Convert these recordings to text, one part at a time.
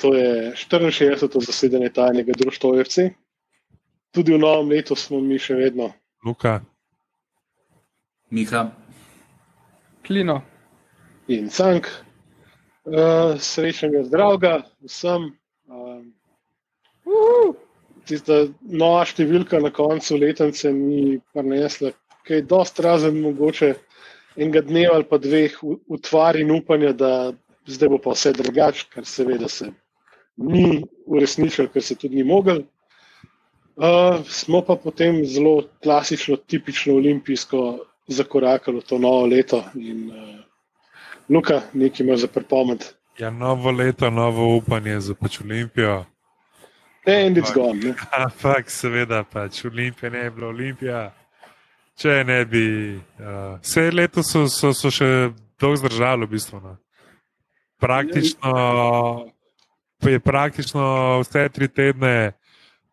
to je 64. zasedanje tajnega društva OFC. Tudi v novem letu smo mi še vedno. Luka. Miha. Klino. In Cank. Uh, srečnega zdravega vsem. Uh, tista nova številka na koncu letence mi prinesla kaj dosti razen mogoče enega dneva ali pa dveh utvar in upanja, da zdaj bo pa vse drugače, kar seveda se ni uresničilo, ker se tudi ni mogel. Uh, smo pa potem zelo klasično, tipično olimpijsko zakorakali v to novo leto. In, uh, Luka, nekaj ima za pripomed. Ja, novo leto, novo upanje za pač Olimpijo. And it's gone. Ampak, seveda, pač Olimpija ne je bila Olimpija. Če ne bi, uh, vse leto so, so, so še dolgo zdržali, v bistvu. No. Praktično. Je praktično vse tri tedne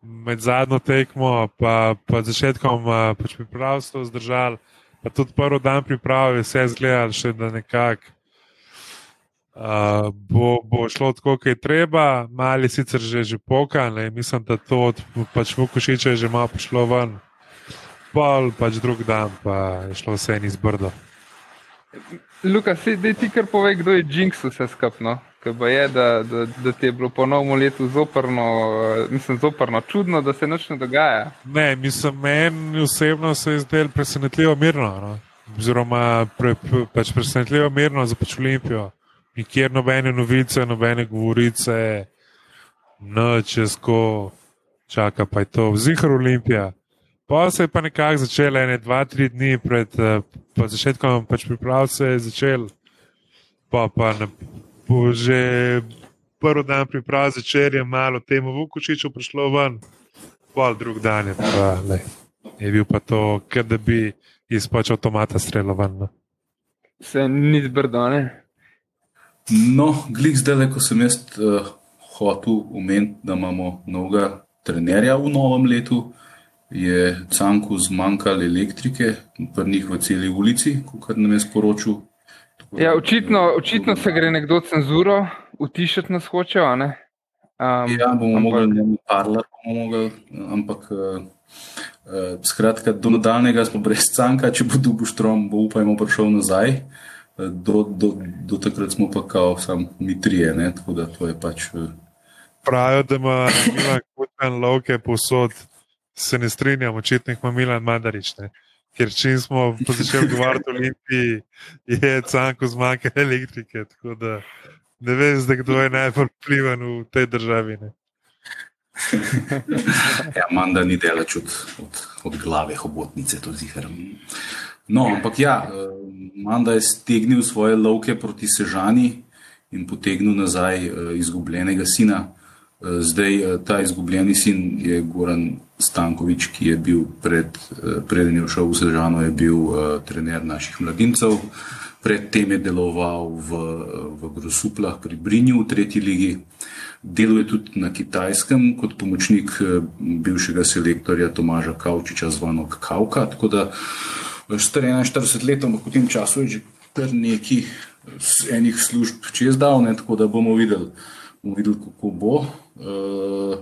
med zadnjo tekmo in začetkom pač pripravstva zdržal, pa tudi prvi dan priprave, vse zgledal, še da nekako uh, bo, bo šlo tako, kot je treba, mali sicer že, že pokan, mislim, da to od pač Vukošiča je že malo prišlo ven, pol pač drug dan pa je šlo vse en izbrdo. Luka, si ti kar povej, kdo je Jinx vse skupno? Kaj je, da, da, da ti je bilo po novem letu zoprno, mislim, zoprno, čudno, da se nič ne dogaja? Ne, mislim, meni osebno se je zdelo presenetljivo mirno. No? Oziroma, pre, pač presenetljivo mirno za pač Olimpijo. Nikjer nobene novice, nobene govorice, noč je sko, čaka pa je to, vzihar Olimpija. Pa se je pa nekako začelo, ene, dva, tri dni pred začetkom pač priprav se je začel, pa pa ne bo že prvi dan priprav začel, je malo temu Vukočiču prišlo ven, pol drug dan je, pa, le, je bil pa to, ker da bi izpač avtomata streljal ven. No. Se ni zbrdo, ne? No, glih zdaj, ko sem jaz uh, hotel umeniti, da imamo novega trenerja v novem letu, je Canku zmanjkalo elektrike, pri njih v celi ulici, kot nam je sporočil Ja, očitno, očitno se gre nekdo cenzuro, utišati nas hoče. Um, ja, bomo ampak... mogli ne parlar, bomo mogli, ampak uh, uh, skratka, do nadaljnega smo brez canka, če bo dubu štrom, bo upajmo prišel nazaj. Do, do, do takrat smo pa kao sam mi trije, ne? tako da to je pač. Uh... Pravijo, da ima Milan Kutman lovke posod, se ne strinjam, očitno ima Milan Mandarič. Ne? Ker če smo začeli govoriti o Olimpiji, je canko zmanjka elektrike. Tako da ne zdaj, kdo je najbolj vpliven v tej državi. Ne. ja, Manda ni delač od, od, od glave hobotnice, to zihar. No, ampak ja, eh, Manda je stegnil svoje lovke proti Sežani in potegnil nazaj eh, izgubljenega sina. Eh, zdaj ta izgubljeni sin je Goran Stankovič, ki je bil pred, eh, preden je šel v Sežano, je bil uh, trener naših mladincev. Predtem je deloval v, v Grosuplah pri Brinju v tretji ligi. Deluje tudi na kitajskem kot pomočnik eh, bivšega selektorja Tomaža Kavčiča, zvano Kavka. Tako da star 41 let, ampak v tem času je že kar neki enih služb čez davne, tako da bomo videli, bomo videli kako bo. Uh,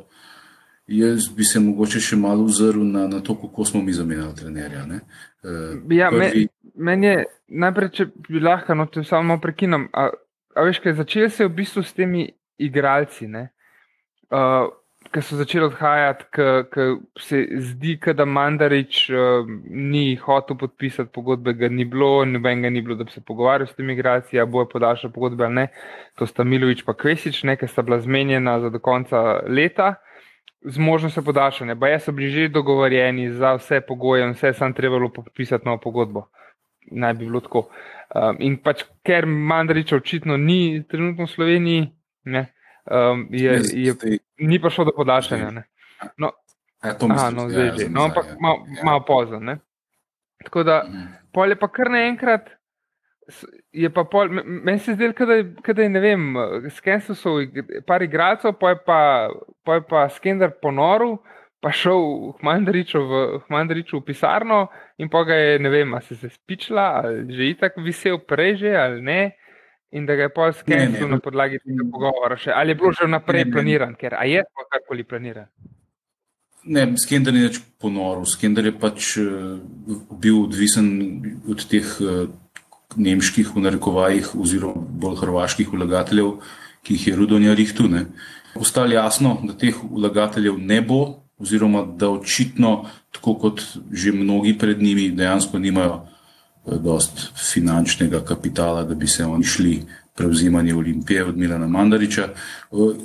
Jaz bi se mogoče še malo ozrl na, na to, kako smo mi zamenjali trenerja. Uh, ja, prvi... Meni je najprej, če bi lahko, no, te samo prekinem. A, a veš, kaj začel se je v bistvu s temi igralci, uh, ki so začeli odhajati, ki se zdi, da Mandarič uh, ni hotel podpisati pogodbe, ga ni bilo, noben ga ni bilo, da bi se pogovarjal s temi igralci, a bo je podaljšal pogodbe ali ne. To sta Milovič pa Kvesič, nekaj sta bila zmenjena za do konca leta z možnostjo podaljšanja. Baje so bili že dogovorjeni za vse pogoje, vse je samo trebalo podpisati novo pogodbo. Naj bi bilo tako. Um, in pač, ker Mandariča očitno ni trenutno v Sloveniji, ne, um, je, je, ni pa šlo do podaljšanja. Ne. No, ja, to aha, no, zdaj ja, že. No, ampak ja. malo mal pozno. Tako da, mm. pol je pa kar naenkrat je pa pol, meni se zdi, da je, ne vem, skenil so par igralcev, pa je pa, pa, je pa skender ponoril, pa šel v Mandariču v, pisarno in pa ga je, ne vem, se je spičila, ali že itak visel prej že ali ne. in da ga je pol skenil na podlagi tega pogovora. Še. Ali je bilo že vnaprej planiran, ker je pa karkoli planiran? Ne, Skender je pač ponoril. Skender je pač uh, bil odvisen od teh uh, nemških, v narekovajih, oziroma bolj hrvaških vlagateljev, ki jih je Rudonja Rihtu. Postalo jasno, da teh vlagateljev ne bo, oziroma da očitno, tako kot že mnogi pred njimi, dejansko nimajo dost finančnega kapitala, da bi se oni šli prevzimanje Olimpije od Milana Mandariča.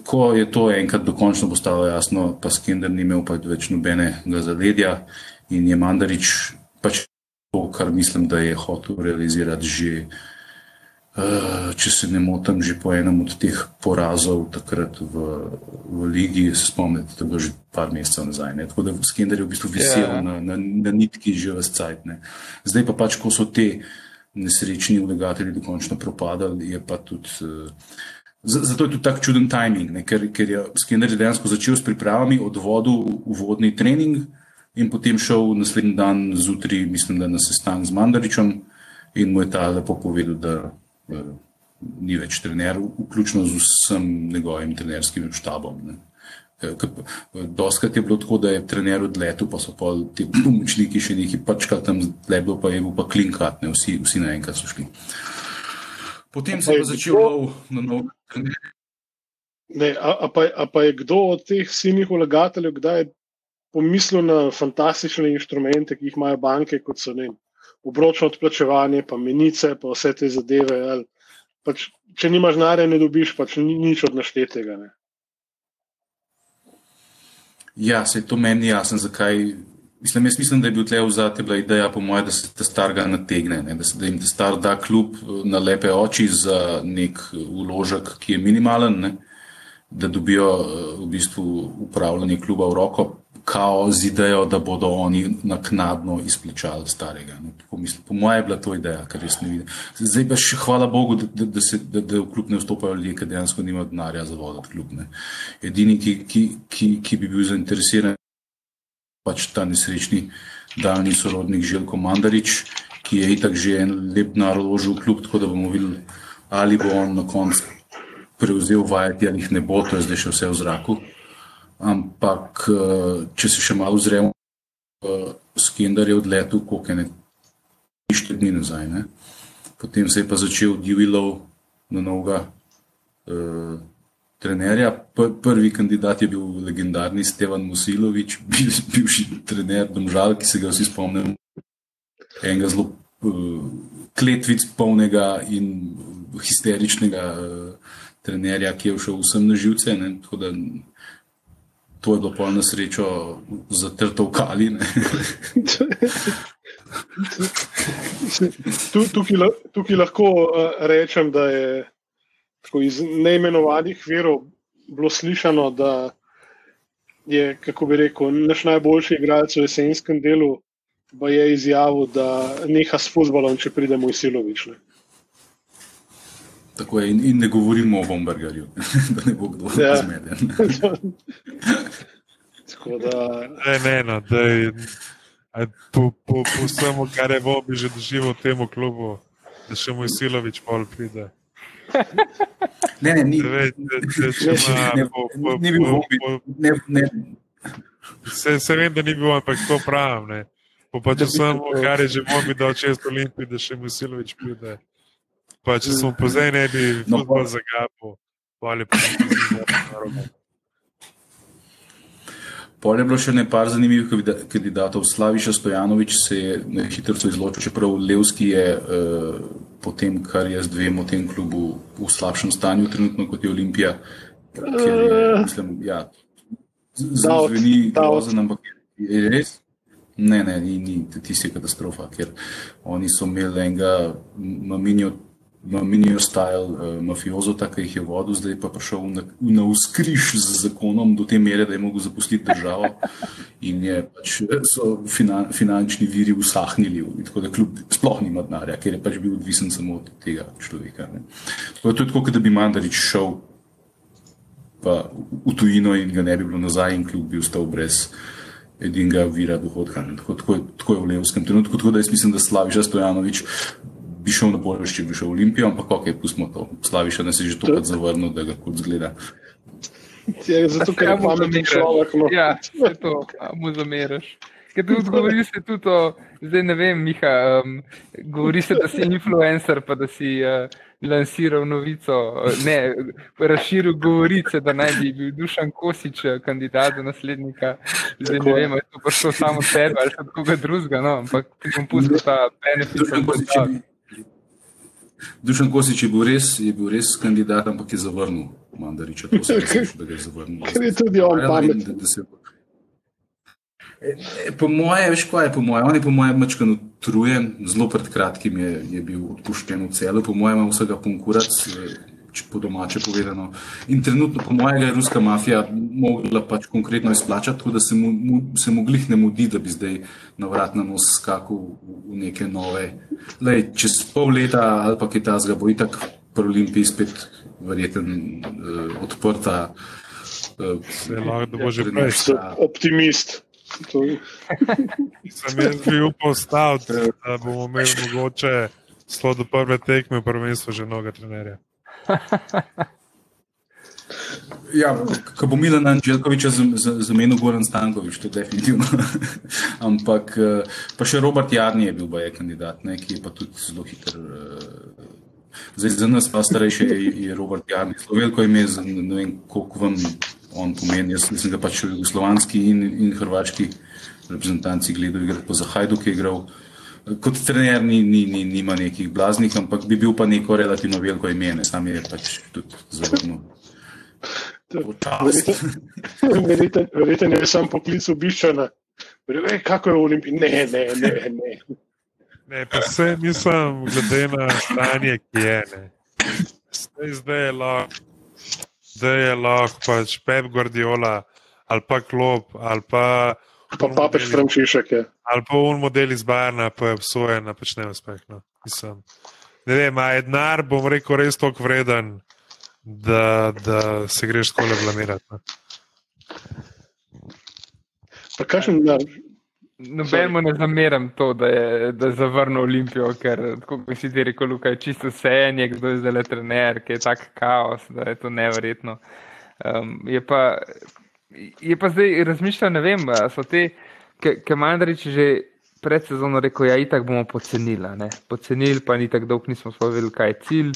Ko je to enkrat dokončno postalo jasno, pa Skender ni imel pa več nobenega zaledja in je Mandarič pač to, kar mislim, da je hotel realizirati že Eh, če se ne motim, že po enem od teh porazov takrat v, v Ligi, se spomnite, da je bilo že par mesecev nazaj. Ne? Tako da Skender je v bistvu visel yeah. Ja. na, na, na nitki že v cajt. Ne? Zdaj pa pač, ko so te nesrečni vlagatelji dokončno propadali, je pa tudi. Uh, Zato je tudi tako čuden timing, ne? ker, ker je Skinner dejansko začel s pripravami, odvodil uvodni trening in potem šel naslednji dan zjutraj, mislim, da na sestanek z Mandaričem in mu je ta lepo povedal, da Eh, ni več trener, vključno z vsem njegovim trenerskim štabom. Eh, doskrat je bilo tako, da je trener odletel, pa so pa ti pomočniki še neki pačkali tam, lepo pa je bil pa klinkat, ne, vsi, vsi naenkrat so šli. Potem se je začel lov na nov trener. Ne, a, a, pa, a pa je kdo od teh silnih vlagateljev kdaj pomislil na fantastične inštrumente, ki jih imajo banke, kot so ne, obročno odplačevanje, pa menice, pa vse te zadeve. Pač, če nimaš narja, ne dobiš pač ni, nič od naštetega. Ne. Ja, se je to meni jasno, zakaj. Mislim, mislim, da je bil tle vzati bila ideja, po mojem, da se te starega nategne, ne, da se da jim te star da kljub na lepe oči za nek uložek, ki je minimalen, ne, da dobijo v bistvu upravljanje kluba v roko, kao z idejo, da bodo oni naknadno izplačali starega. No, mislim, po mojem je bila to ideja, kar res ne vidim. Zdaj pa še hvala Bogu, da, da, se, da, da v klub ne vstopajo ljudje, ki dejansko nimajo denarja za voditi klub. Ne. Edini, ki, ki, ki, ki bi bil zainteresiran, pač ta nesrečni daljni sorodnik Željko Mandarič, ki je itak že en lep narožil v klub, tako da bomo videli, ali bo on na koncu prevzel vajeti ali jih ne bo, to je zdaj še vse v zraku. Ampak, eh, če se še malo zremo, eh, Skender je odletel, koliko je ne, štiri dni nazaj. Ne? Potem se je pa začel Divilov na novega uh, trenerja. Prvi kandidat je bil legendarni Stevan Musilovič, bivši trener Domžal, ki se ga vsi spomnimo. Enega zelo uh, kletvic polnega in histeričnega uh, trenerja, ki je všel vsem na živce. Ne? Tako da to je bilo pa na srečo zatrto v kali. tukaj, tukaj lahko uh, rečem, da je iz neimenovanih verov bilo slišano, da je, kako bi rekel, naš najboljši igralec v jesenskem delu. Pa je izjavil, da neha s futbolom, če pridemo iz Silovične. Tako je, in, in ne govorimo o Bombergerju, da ne bo kdo ja. zmeden. da... Ne, ne, no, da je po, po, po vsemu, kar je Bobi že doživel v tem klubu, da še moj silovič pol pride. Ne, ne, ni, Ve, da, da, če ima, po, po, ni bil Bobi. Ne, ne. Se, se vem, da ni bil, ampak to pravim. Po pa če sem, kar je že Bobi dal čez Olimpij, da še moj silovič pride. Pa če smo pozaj ne bi no, zagapal, ali pa ne bi zagapal. Pol je bilo še nekaj zanimivih kandidatov. Slaviša Stojanovič se je na hitro izločil, čeprav Levski je uh, po tem, kar jaz vem o tem klubu, v slabšem stanju, trenutno kot je Olimpija. Je, mislim, ja, zveni grozen, ampak je res. Ne, ne, ni, ni tisti katastrofa, ker oni so imeli enega maminjo minijo style uh, mafiozo, tako da jih je vodil, zdaj pa prišel na, na vzkriž z zakonom do te mere, da je mogel zapustiti državo in je pač so finan, finančni viri usahnili, tako da kljub sploh nima denarja, ker je pač bil odvisen samo od tega človeka. Ne. To je tako, da bi Mandarič šel pa v tujino in ga ne bi bilo nazaj in kljub bi ostal brez edinega vira dohodka. Tako, tako, tako je v levskem trenutku, tako da jaz mislim, da Slaviša Stojanovič bi šel na boljši, če bi šel v Olimpijo, ampak ok, pustimo to. Slaviša ne se že tokrat zavrnil, da ga kot zgleda. Ja, zato, ker je pameten človek. No. Ja, to, mu zameraš. Ker tudi govori se tudi o, zdaj ne vem, Miha, um, govori se, da si influencer, pa da si uh, lansiral novico, ne, razširil govorice, da naj bi bil Dušan Kosič kandidat za naslednika. Zdaj ne vem, ali je to prišlo samo sebe ali od koga drugega, no, ampak ti bom pustil ta benefit. Dušan Kosič je bil res, je bil res kandidat, ampak je zavrnil Mandariča. To se zdi, da ga je zavrnil. Ker je tudi on pameten. E, po moje, veš, kaj je po moje? On je po moje mačkano utrujen, zelo pred kratkim je, je bil odpuščen v celu, po mojem ima vsega punkurac, če po domače povedano. In trenutno, po mojem, je ruska mafija mogla pač konkretno izplačati, tako da se mu, mu, se mu glih ne mudi, da bi zdaj na vrat na nos skakal v, v neke nove. Lej, čez pol leta ali pa kaj tasga bo itak pri Olimpiji spet verjeten uh, odprta. Uh, se lahko, da bo že prej. Optimist. Sem jaz bil postal, da bomo imeli mogoče slo do prve tekme, prvenstvo že mnogo trenerja. Ja, ko bo Milan Anželkovič zamenil Goran Stankovič, to definitivno. Ampak eh, pa še Robert Jarni je bil baje kandidat, ne, ki je pa tudi zelo hiter. Eh, zdaj za nas pa starejši je, Robert Jarni. Slovenko ime, ne vem, koliko vam on pomeni. Jaz sem ga pač v slovanski in, in hrvaški reprezentanci gledal, igrati pa za Hajduk je igral. Kot trener ni, ni, ni, nima nekih blaznih, ampak bi bil pa neko relativno veliko ime, ne sam je pač tudi zavrnil. Verjetno je sam poklic obiščena. Kako je v Olimpiji? Ne, ne, ne. ne. ne pa vse mislim, glede na stanje, ki je. Zdaj, zdaj je lahko da je lahko pač Pep Guardiola ali pa Klop ali pa. Pa papež Frančišek je. Ali pa un model iz Barna, pa je obsojen na pač neuspeh. No. Ne vem, a je denar, bom rekel, res toliko vreden, da, da se greš skole blamirati. No. Pa kakšen denar? Nobeno ne zameram to, da je, je zavrnil Olimpijo, ker kot si ti rekel, Luka, je čisto vse en, kdo je zdaj le trener, ki je tak kaos, da je to neverjetno. Um, je, pa, je pa zdaj razmišljal, ne vem, so te, ki Mandarič že pred sezono rekel, ja, itak bomo pocenili, pocenili, pa ni tako dolg, nismo spomnili, kaj je cilj.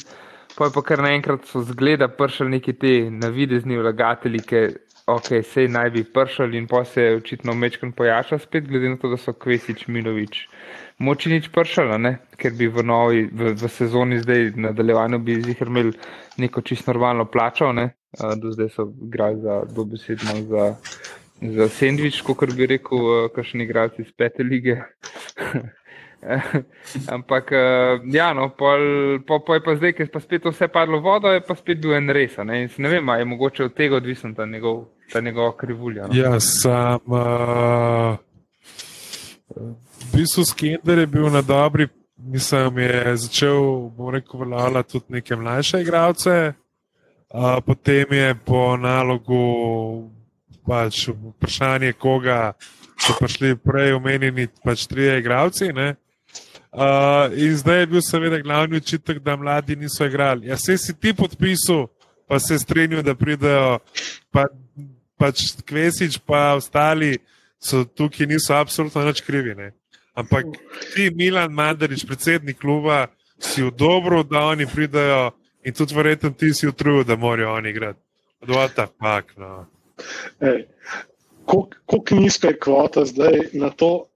Pa je pa kar naenkrat so zgleda pršali neki ti navidezni vlagatelji, ki ok, sej naj bi pršali in pa se je očitno mečkan pojačal spet, glede na to, da so Kvesič, Milovič, moči nič pršali, ker bi v, novi, v, v sezoni zdaj nadaljevanju bi jih imeli neko čisto normalno plačo, ne? Do zdaj so igrali za dobesedno za, za sendvič, kot bi rekel, kakšni igralci iz pete lige. Ampak, ja, no, pol, pol, pol je pa zdaj, ker je pa spet vse padlo vodo, je pa spet bil en res. Ne? ne vem, ali je mogoče od tega odvisen ta njegov ta njegova krivulja. No? Ja, sam. Uh, v bistvu Skender je bil na dobri, mislim, je začel, bom rekel, vladati tudi neke mlajše igralce. Uh, potem je po nalogu pač vprašanje, koga so prišli prej omenjeni, pač trije igralci. Uh, in zdaj je bil seveda glavni očitek, da mladi niso igrali. Ja, se si ti podpisal, pa se strinjal, da pridejo, pa pač Kvesič, pa ostali so tukaj, niso absolutno nič krivi. Ne? Ampak ti, Milan Mandarič, predsednik kluba, si v dobro, da oni pridajo in tudi verjetno ti si utrujil, da morajo oni igrati. Odvata, pak. No. Kako nizka je kvota zdaj na to,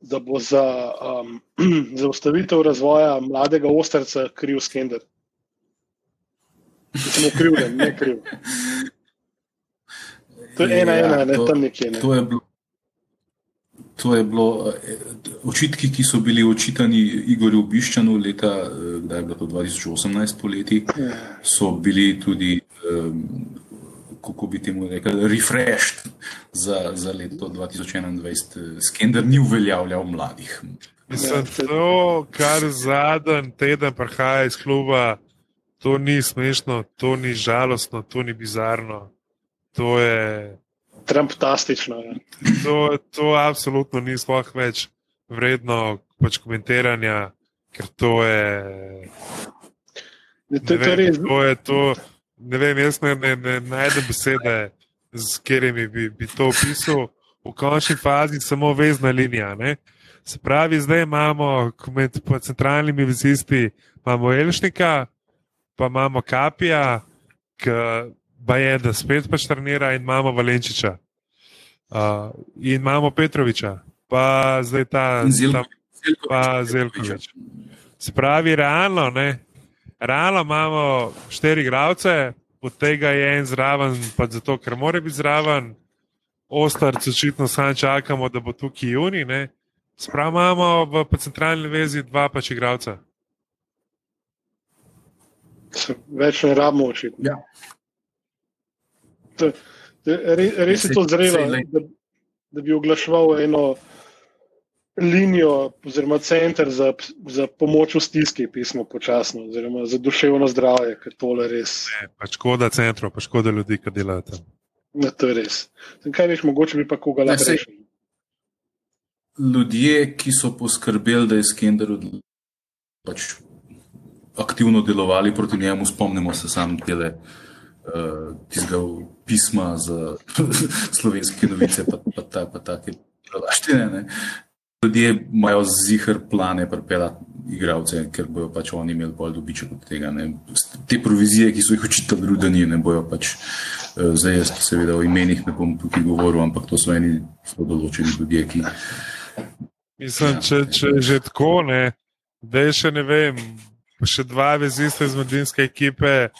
da bo za um, zaustavitev razvoja mladega ostrca kriv skender? Samo kriv, ne kriv. To je ena, ja, ena, ne to, tam nekje. Ne. To je bilo. To je bilo eh, očitki, ki so bili očitani Igorju Biščanu leta, eh, da je bilo to 2018 poleti, so bili tudi, kako bi temu rekel, refreshed za, za leto 2021. Skender ni uveljavljal mladih. Mislim, to, kar zadnji teden prihaja iz kluba, to ni smešno, to ni žalostno, to ni bizarno. To je. Trumptastično. To, to absolutno ni sploh več vredno pač komentiranja. ker to je. Ne, to, ne, vem, to je to. Ne vem, jaz ne, ne, ne najdem besede, z katerimi bi, bi to opisal. V končni fazi samo vezna linija. Ne? Se pravi, zdaj imamo med centralnimi vizisti, imamo Elšnika, pa imamo Kapija, ki je, da spet pač trenira, in imamo Valenčiča. Uh, in imamo Petroviča, pa zdaj ta Zelkovič. Se pravi, realno, ne? realno imamo štiri igralce, od tega je en zraven, pa zato, ker mora biti zraven. Ostarc, očitno samo čakamo, da bo tukaj juni. Sprav imamo v centralni vezi dva pač igralca. Več ne rabimo očitno. Ja. Res je to zrelo, da, da bi oglaševal eno linijo, oziroma center za, za pomoč v stiski, pismo počasno, oziroma za duševno zdravje, ker tole res. Ne, pa škoda centrov, pa škoda ljudi, ki delajo tam. Ne, to je res. Kaj veš, mogoče bi pa koga lahko rešil. Ljudje, ki so poskrbeli, da je Skender pač aktivno delovali proti njemu, spomnimo se samo tele. Uh, tistega pisma za slovenske novice, pa, pa, ta, pa take laštine ljudje imajo zihar plane pripeljati igralce, ker bojo pač oni imeli bolj dobiček od tega. Ne. Te provizije, ki so jih učitelji rudani, ne bojo pač. Eh, zdaj, jaz seveda o imenih ne bom tukaj govoril, ampak to so eni zelo določeni ljudje, ki. Mislim, če, če že tako ne, da je še ne vem, še dva veziste iz medijske ekipe,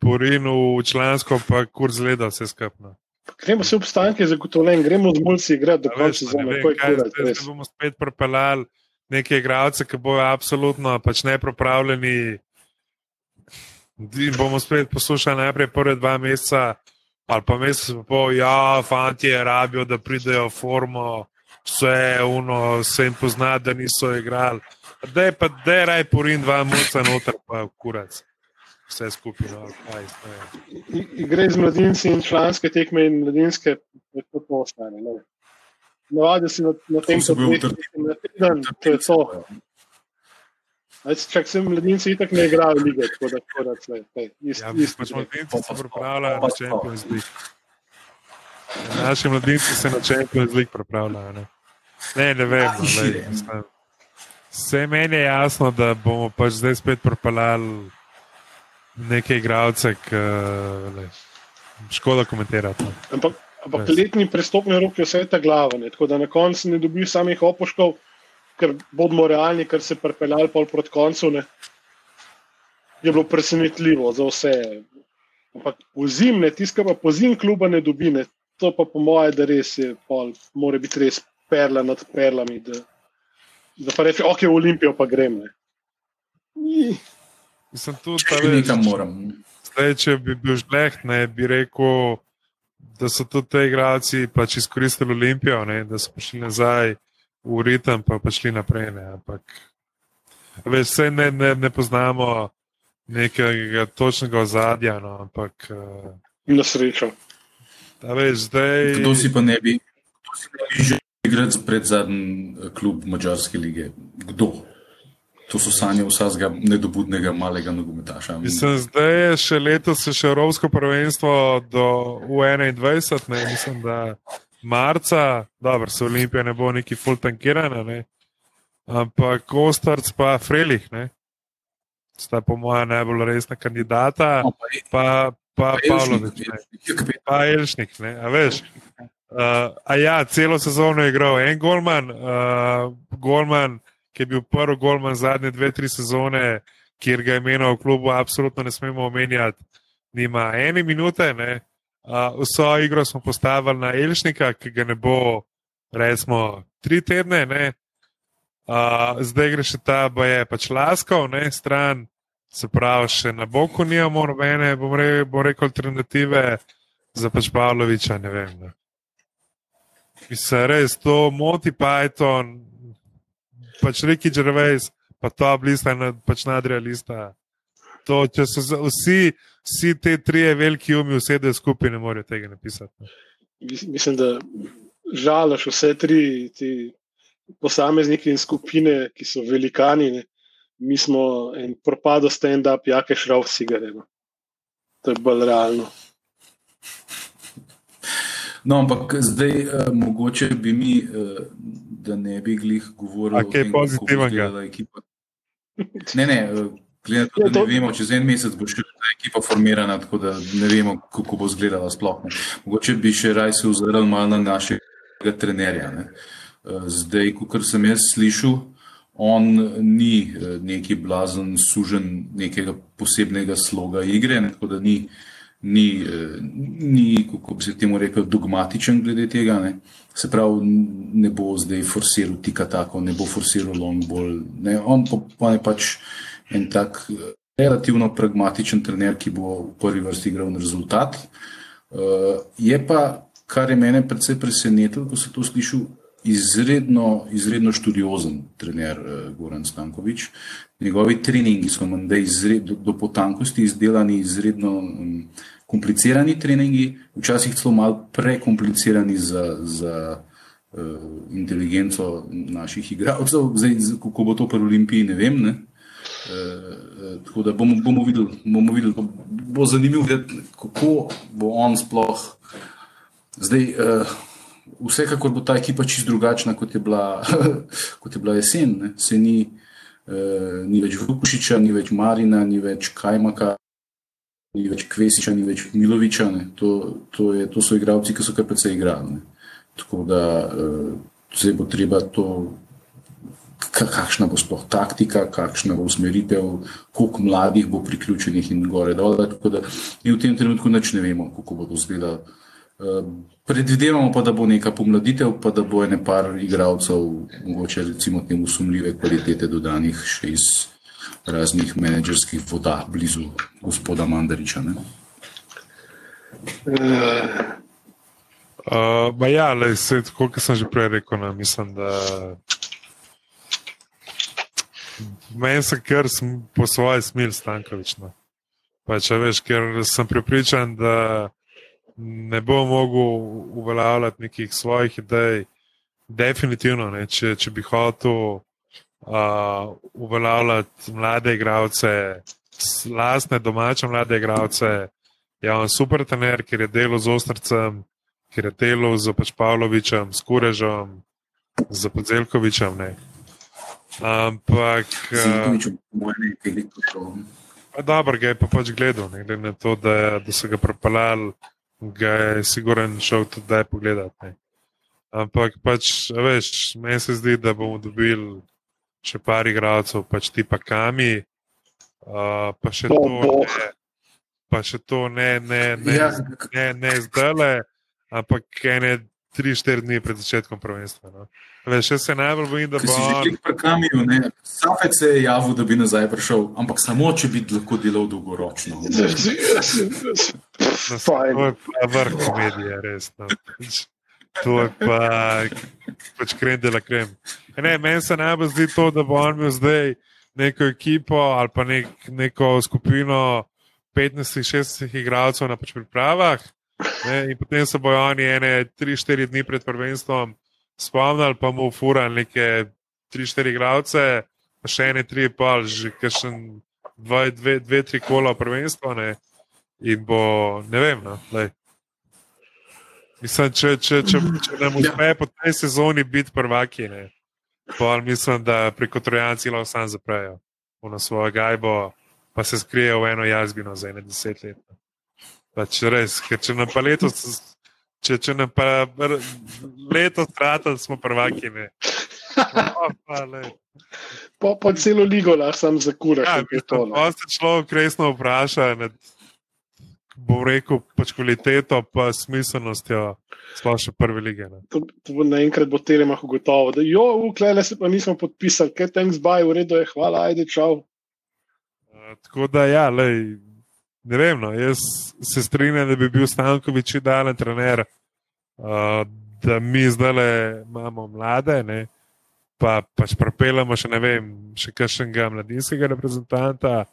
porinu v člansko, pa kur zgleda vse skupno. Gremo se obstanke zagotovljen, gremo z mulci igrati do konca sezone. Zdaj bomo spet propeljali neke igralce, ki bojo absolutno pač nepropravljeni. In bomo spet poslušali najprej prve dva meseca, ali pa mesec pa pol, ja, fanti rabijo, da pridejo v formo, vse uno, se jim pozna, da niso igrali. Da je pa, da je raj porin dva mulca noter, pa kurac vse skupaj. No, Gre z mladinci in članske tekme in mladinske, kot to ostane. Navadi si na, na tem, da se na teden, to je to. Če se mladinci itak ne igrajo lige, tako da tako da tle, ja, ist, pač mladinci se pripravljajo na Champions League. Naši mladinci se na Champions League pripravljajo. Ne, ne, ne vem. Vse meni je jasno, da bomo pač zdaj spet pripeljali neke igralce, ki je škoda komentirati. Ampak, ampak letni prestopni rok je vse ta glava, ne? tako da na koncu ne dobiš samih opoškov, ker bomo realni, ker se prepeljali pol proti koncu. Ne? Je bilo presenetljivo za vse. Ampak pozimne, tiskaj pa pozim kluba ne dobi, ne? to pa po mojem, da res je, pol, mora biti res perla nad perlami. Da, da pa reče, ok, v Olimpijo pa grem. Mislim, tudi, če bi nekam moram. Zdaj, če bi bil žleht, ne bi rekel, da so tudi te igralci pač izkoristili Olimpijo, ne, da so prišli nazaj v ritem, pa pa šli naprej. Ne, ampak veš, vse ne, ne, ne poznamo nekega točnega ozadja. No, ampak, uh, Na srečo. Veš, zdaj... Kdo si pa ne bi, kdo si ne bi že igral pred zadnjim eh, klub Mačarske lige? Kdo? To so sanje vsakega nedobudnega malega nogometaša. Mislim, zdaj je še letos še Evropsko prvenstvo do 21, ne mislim, da marca, dobro, se Olimpija ne bo neki full tankirana, ne. ampak Kostarc pa Frelih, ne. sta po mojem najbolj resna kandidata, no, pa, pa, pa Pavlović, pa Elšnik, ne, a veš. Uh, a ja, celo sezono je igral en golman, uh, golman ki je bil prvi golman zadnje dve, tri sezone, kjer ga je imenoval v klubu, absolutno ne smemo omenjati. Nima ene minute, ne. Uh, vso igro smo postavili na Elšnika, ki ga ne bo, recimo, tri tedne. Uh, zdaj gre še ta, pa je pač laskal, ne stran, se pravi, še na boku nimamo nobene, bom, re, bom rekel, alternative za pač Pavloviča. Ne vem. Ne. Mislim, res to moti Python, pač reki Džervejs, pa ta blista je pač nadrealista. To, če so vsi, vsi te tri veliki umi usedejo skupaj, ne morejo tega napisati. Mislim, da žaloš vse tri posameznike in skupine, ki so velikani, ne, mi smo en propado stand-up, jake šrav cigare. No. To je bolj realno. No, ampak zdaj, uh, mogoče bi mi, uh, da ne bi glih govorili o tem, kako je ekipa. Ne, ne, uh, glede, to, da ne vemo, čez en mesec bo še ta ekipa formirana, tako da ne vemo, kako bo izgledala sploh. Ne. Mogoče bi še raj se ozrl malo na našega trenerja. Ne. Uh, zdaj, kot sem jaz slišal, on ni neki blazen sužen nekega posebnega sloga igre, ne, tako da ni ni, eh, ni, kako bi se temu rekel, dogmatičen glede tega. Ne. Se pravi, ne bo zdaj forsiral tika tako, ne bo forsiral long ball. Ne. On pa je pač en tak eh, relativno pragmatičen trener, ki bo v prvi vrsti igral na rezultat. Uh, je pa, kar je mene predvsej presenetilo, ko sem to slišal, izredno, izredno študiozen trener uh, Goran Stankovič. Njegovi treningi so do, do potankosti izdelani izredno um, komplicirani treningi, včasih celo malo prekomplicirani za, za uh, inteligenco naših igralcev. Zdaj, kako bo to pri Olimpiji, ne vem. Ne? Uh, tako da bomo, bomo videli, bomo videli bo, bo zanimivo kako bo on sploh zdaj. Uh, Vsekakor bo ta ekipa čist drugačna, kot je bila, kot je bila jesen. Se ni, uh, ni več Vukušiča, ni več Marina, ni več Kajmaka, ni več Kvesiča, ni več Miloviča. To, to, je, to so igravci, ki so kar precej igrali. Tako da uh, zdaj bo treba to, kakšna bo sploh taktika, kakšna bo usmeritev, koliko mladih bo priključenih in gore dol. Tako da mi v tem trenutku nič ne vemo, kako bo to izgledalo. Uh, predvidevamo pa, da bo neka pomladitev, pa da bo ene par igralcev, mogoče recimo temu sumljive kvalitete dodanih še iz raznih menedžerskih voda blizu gospoda Mandariča. Uh, uh, ja, le, se, kot sem že prej rekel, no, mislim, da meni se kar po svoje smil stankovično. Pa če veš, ker sem pripričan, da ne bo mogel uveljavljati nekih svojih idej, definitivno, ne, če, če bi hotel uh, uveljavljati mlade igralce, lastne domače mlade igralce. Je on super tener, ker je delal z Ostrcem, ker je delal z pač Pavlovičem, s Kurežom, z Podzelkovičem. Ne. Ampak. Uh, dobro, ga je pa pač gledal, ne glede na to, da, da so ga propeljali, ga je siguren šel tudi da je pogledati. Ampak pač, veš, meni se zdi, da bomo dobili še par igralcev, pač ti pa kami, uh, pa še to, ne, pa še to ne, ne, ne, ja. ne, ne zdaj, ampak ene tri, štiri dni pred začetkom prvenstva. No. Veš, se najbolj bojim, da bo on... Kamiju, Safet se je javil, da bi nazaj prišel, ampak samo, če bi lahko delal dolgoročno. To je pa vrh komedije, res. No. To je pa, pač krem dela krem. Ne, meni se najbolj zdi to, da bo on imel zdaj neko ekipo ali pa nek, neko skupino 15-16 igralcev na pač pripravah. Ne, in potem se bojo oni ene 3-4 dni pred prvenstvom spomnili, pa mu furali neke 3-4 igralce, pa še ene 3,5, že kakšen 2-3 kola prvenstva. Ne, in bo, ne vem, no, lej. Mislim, če, če, če, če nam ja. uspe po tej sezoni biti prvaki, ne, pol mislim, da preko trojanci lahko sam zaprejo v svojo gajbo, pa se skrijejo v eno jazbino za ene deset let. Pač res, ker če nam pa letos, če, če nam pa letos tratili, smo prvaki. Ne. Po, po celo ligo lahko sam zakura. Ja, to se človek resno vpraša. Ne, bo rekel, pač kvaliteto, pa smiselnostjo, sploh še prve lige. To, to naenkrat bo telemah ugotovil, da jo, uklele se pa nismo podpisali, ker thanks by, v redu je, hvala, ajde, čau. Uh, tako da, ja, lej, ne vem, no, jaz se strinjam, da bi bil Stankovič idealen trener, uh, da mi zdaj imamo mlade, ne, pa pač propeljamo še ne vem, še kakšnega mladinskega reprezentanta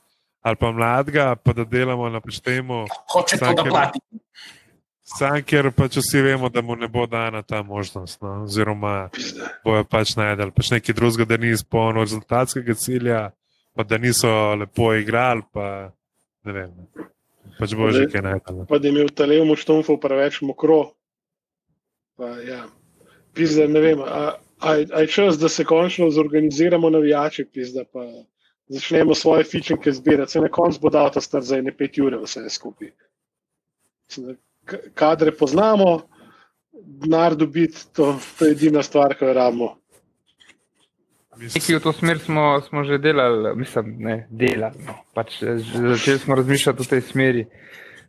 ali pa mladega, pa da delamo na poštemu. Hoče to, da plati. Sam, ker pač vsi vemo, da mu ne bo dana ta možnost, no? oziroma bojo pač najdel pač nekaj drugega, da ni izpolnil rezultatskega cilja, pa da niso lepo igrali, pa ne vem. Pač bo že kaj najdel. Pa da je imel talev moštomfov preveč mokro. Pa, ja. Pizda, ne vem, a, a, a je čas, da se končno zorganiziramo navijači, pizda, pa začnemo svoje fičenke zbirati. Se na koncu bo dal ta star za ene pet ure vse skupaj. Kadre poznamo, denar dobiti, to, to je edina stvar, ki jo rabimo. Nekaj v to smer smo, smo že delali, mislim, ne delali. No. Pač začeli smo razmišljati v tej smeri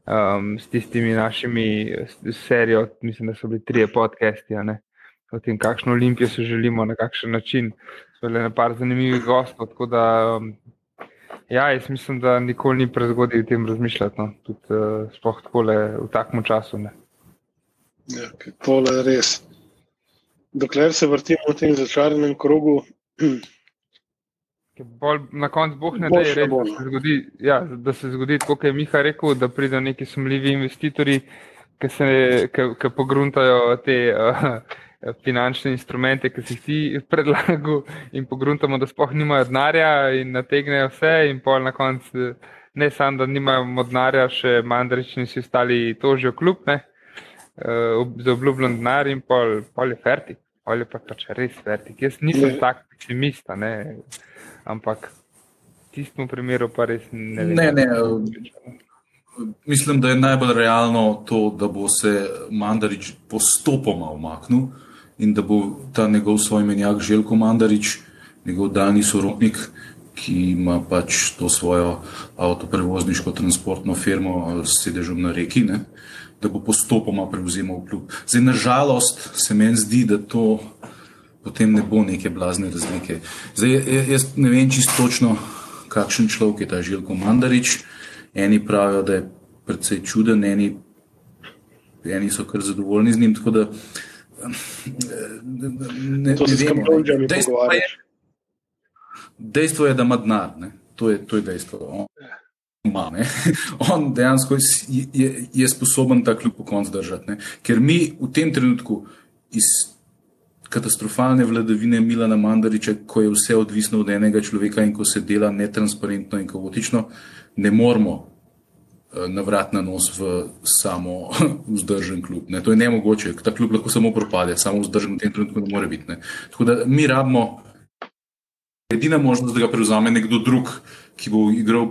um, s tistimi našimi serijo, mislim, da so bili trije podcasti, o tem, kakšno olimpijo si želimo, na kakšen način. So bili na par zanimivih gostov. Tako da, um, ja, jaz mislim, da nikoli ni prezgodaj o tem razmišljati, no. tudi uh, sploh tako v takem času. Ne. Ja, tole je res. Dokler se vrtimo v tem začaranem krogu, Bolj na koncu boh ne da, da, no. ja, da se zgodi, kot je Miha rekel, da pridejo neki sumljivi investitorji, ki, se, ki, ki pogruntajo te uh, finančne instrumente, ki si jih ti predlagal, in pogruntamo, da spoh nimajo denarja in nategnejo vse, in pol na koncu ne samo, da nimajo denarja, še mandarični si ostali tožijo kljub, uh, za obljubljen denar in pol, pol je fertik ali pa pač res vertik. Jaz nisem tak pesimist, ampak v tistem primeru pa res ne vem. Ne, ne. Mislim, da je najbolj realno to, da bo se Mandarič postopoma umaknil in da bo ta njegov svoj menjak Željko Mandarič, njegov daljni sorodnik, ki ima pač to svojo avtoprevozniško transportno firmo s sedežem na reki, ne, da bo postopoma prevzemal klub. Zdaj, nažalost, se meni zdi, da to potem ne bo neke blazne razlike. Zdaj, jaz ne vem čisto točno, kakšen človek je ta Žilko Mandarič. Eni pravijo, da je precej čuden, eni, eni so kar zadovoljni z njim. Tako da ne, to ne vemo. Dejstvo je, dejstvo je, da ima denar. To, to je dejstvo ima. Ne? On dejansko je, je, je sposoben ta kljub konc držati. Ne? Ker mi v tem trenutku iz katastrofalne vladavine Milana Mandariča, ko je vse odvisno od enega človeka in ko se dela netransparentno in kaotično, ne moramo eh, navrat na nos v samo vzdržen klub. Ne? To je nemogoče. Ta klub lahko samo propade, samo vzdržen v tem trenutku ne more biti. Ne? Tako da mi rabimo. Edina možnost, da ga prevzame nekdo drug, ki bo igral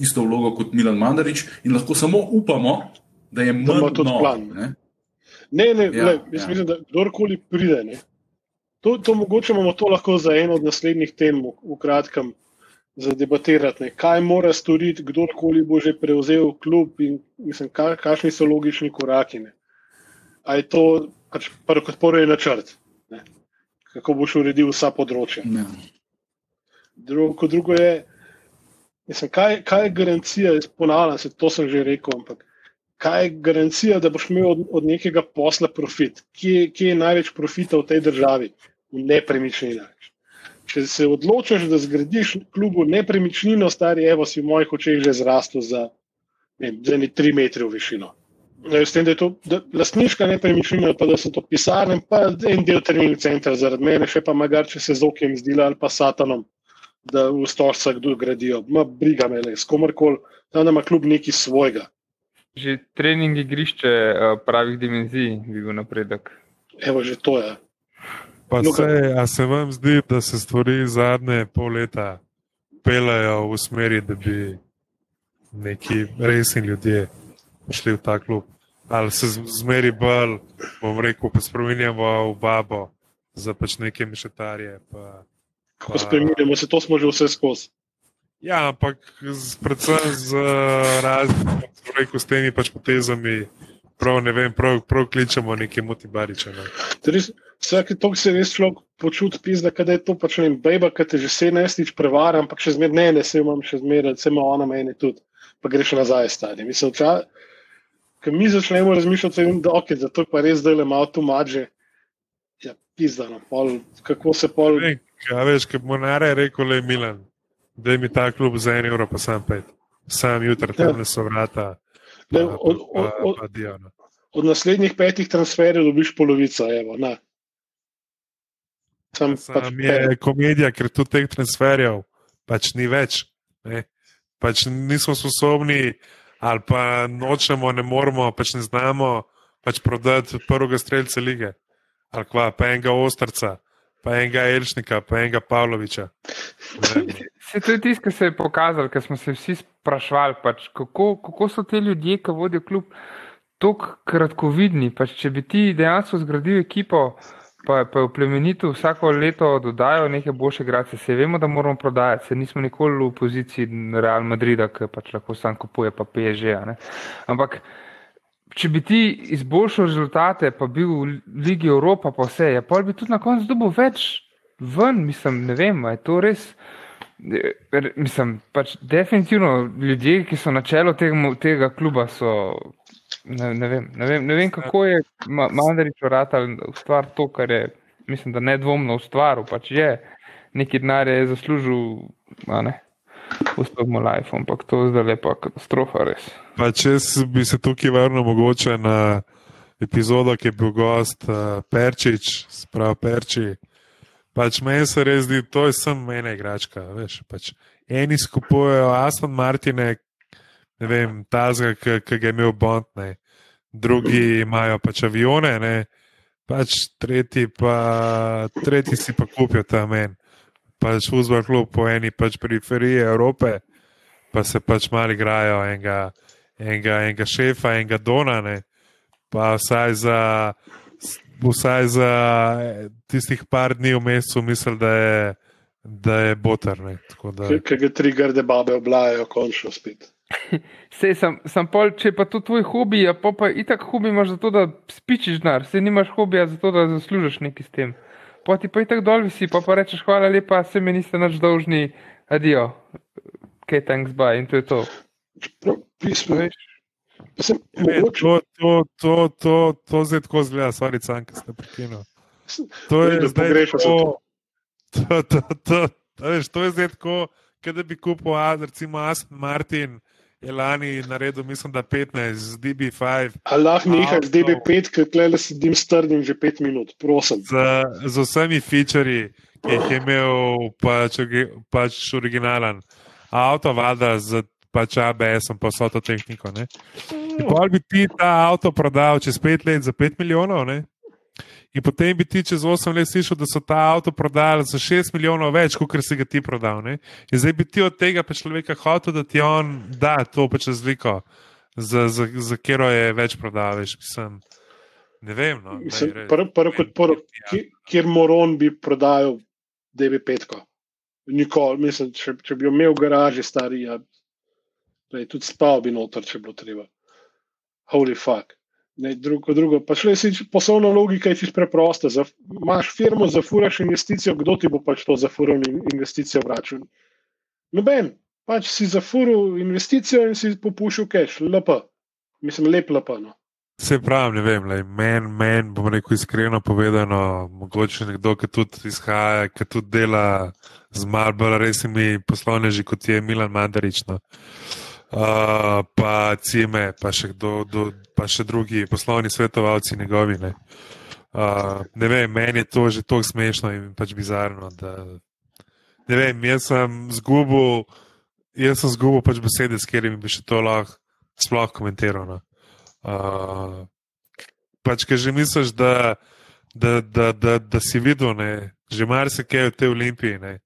isto vlogo kot Milan Mandarič in lahko samo upamo, da je manj to plan. Ne, ne, ne ja, le, jaz ja. mislim, da kdorkoli pride. Ne, to, to mogoče imamo to lahko za eno od naslednjih tem v, v kratkem. Za debatirati, ne. kaj mora storiti, kdorkoli bo že prevzel klub, in mislim, ka, kakšni so logični koraki. Ne. A je to pač prvo, kot prvi načrt, ne. kako boš uredil vsa področja. Drugo, kot drugo je, Mislim, kaj, kaj je garancija, ponavljam se, to sem že rekel, ampak kaj je garancija, da boš imel od, od nekega posla profit? Kje, kje je največ profita v tej državi? V nepremičninah. Če se odločiš, da zgradiš klubu nepremičnino, stari evo si v mojih očeh že zrastel za ne, ne, tri metre v višino. S tem, da je to da, lastniška nepremičnina, pa da so to pisarne, pa en del trening centra zaradi mene, še pa magar, če se z okem zdela ali pa satanom da v stožcah kdo gradijo. Ma briga me le, s komorkoli, da ima kljub neki svojega. Že trening igrišče eh, pravih dimenzij bi bil napredek. Evo, že to je. Pa no, se, a se vam zdi, da se stvari zadnje pol leta pelajo v smeri, da bi neki resni ljudje šli v ta klub? Ali se zmeri bolj, bom rekel, pa spremenjamo v babo za pač neke mišetarje? Pa kako spremenimo, se to smo že vse skozi. Ja, ampak z, predvsem z raznimi, rekel s temi pač potezami, prav ne vem, prav, prav kličemo neke motibariče. Ne. Vsake to se res človek počuti, pizda, kada je to pač ne vem, bejba, ki te že 17 prevara, ampak še zmeraj ne, ne, se imam še zmeraj, se ima ona meni tudi, pa greš nazaj stanje. Mislim, če mi začnemo razmišljati, da okay, to je pa res zdaj le malo tu maže, ja, pizda, no, pol, kako se pol. Ne, Ja, veš, ki bo nare rekel, le Milan, da mi ta klub za en evro, pa sam pet. Sam jutri tam ne so vrata. Ne, pa, od, pa, od, od, pa od naslednjih petih transferjev dobiš polovico. Evo, sam, sam pač je pet. komedija, ker tu teh transferjev, pač ni več. Ne? Pač nismo sposobni, ali pa nočemo, ne moremo, pač ne znamo pač prodati prvega streljca lige, ali pa enega ostrca, pa enega Elšnika, pa enega Pavloviča. Se to je tisto, kar se je pokazalo, ker smo se vsi sprašvali, pač, kako, kako so te ljudje, ki vodijo kljub tako kratkovidni. Pač, če bi ti dejansko zgradili ekipo, pa, pa je v plemenitu vsako leto dodajo nekaj boljše grace, se vemo, da moramo prodajati, se nismo nikoli v poziciji Real Madrida, ki pač lahko sam kupuje, pa peže. Ampak. Če bi ti izboljšal rezultate, pa bil v Ligi Evropa, pa vse, ja, pa bi tudi na koncu dobil več ven, mislim, ne vem, je to res. Mislim, pač definitivno ljudje, ki so na čelu tega, tega kluba, so Ne, ne, vem, ne, vem, ne vem, kako je Mandarič vrtal ustvar to, kar je, mislim, da nedvomno ustvaril. Pač je neki denar je zaslužil, ne. Ustavimo life, ampak to je zdaj lepa katastrofa, res. Pa če bi se tukaj vrnil mogoče na epizodo, ki je bil gost uh, Perčič, sprav Perči. Pač meni se res zdi, to je sem mene igračka, veš. Pač eni skupujejo Aston Martine, ne vem, tazga, ki ga je imel Bond, ne. drugi imajo pač avione, ne. pač tretji, pa, tretji si pa kupijo ta men. Pač vzbor klub po eni pač periferiji Evrope, pa se pač mali igrajo enega, enega, enega šefa, enega dona, ne. pa vsaj za. Vsaj za tistih par dni v mesecu, mislim, da je, da je botrne. Kaj ga tri grde babe oblajajo, končno spet. Sej sem, sem pol, če pa to tvoj hobi, pa, pa itak hobi imaš zato, da spičiš denar, sej nimaš hobija zato, da zaslužiš nekaj s tem. Pa ti pa itak dol visi, pa pa rečeš hvala lepa, se mi niste nič dolžni, adijo, ok, thanks, bye, in to je to. Pismo, veš. To, to, to, to, to zdaj tako zgleda, stvari canke ste prekinuli. To je zdaj tako. To, to, to, to, to je zdaj tako, da bi kupil, recimo, Aston Martin je lani naredil, mislim, da 15 z DB5. Allah nekaj z DB5, ker tle sedim strdim že 5 minut, prosim. Z, z vsemi featurji, ki jih je imel pač, pač originalen avto, vada z pač ABS-om, pa so to tehniko. Pa bi ti ta avto prodal čez 5 let za 5 milijonov, ne? In potem bi ti čez 8 let slišal, da so ta avto prodali za 6 milijonov več, kot si ga ti prodal. Ne? In zdaj bi ti od tega pa človeka hotel, da ti on da to pač razliko, za, za, za katero je več prodal. Veš, mislim, ne vem. No, Prvo pr kot prvo, kjer moron bi prodajal, da bi petko. Nikoli, mislim, če, če bi imel v garaži stari, ja, tudi spal bi noter, če bi bilo treba. Holy fuck. Ne, drugo, drugo. Pa šele si poslovna logika je čisto preprosta. Za, imaš firmo, zafuraš investicijo, kdo ti bo pač to zafuril investicijo vračal? Noben, pač si zafuril investicijo in si popušil cache, lepo. Mislim, lep lepo. No. Se pravi, ne vem, meni, men, bom rekel iskreno povedano, mogoče nekdo, ki tudi izhaja, ki tudi dela z malo bolj resnimi poslovneži, kot je Milan Mandarič. No. Uh, pa Cime, pa še, kdo, do, pa še drugi poslovni svetovalci njegovi. Ne. Uh, ne vem, meni je to že tako smešno in pač bizarno. Da, ne vem, jaz sem zgubil, jaz sem zgubil pač besede, s katerimi bi še to lahko sploh komentiral. No. Uh, pač, ker že misliš, da, da, da, da, da si videl, ne, že marsikaj v tej olimpiji, ne,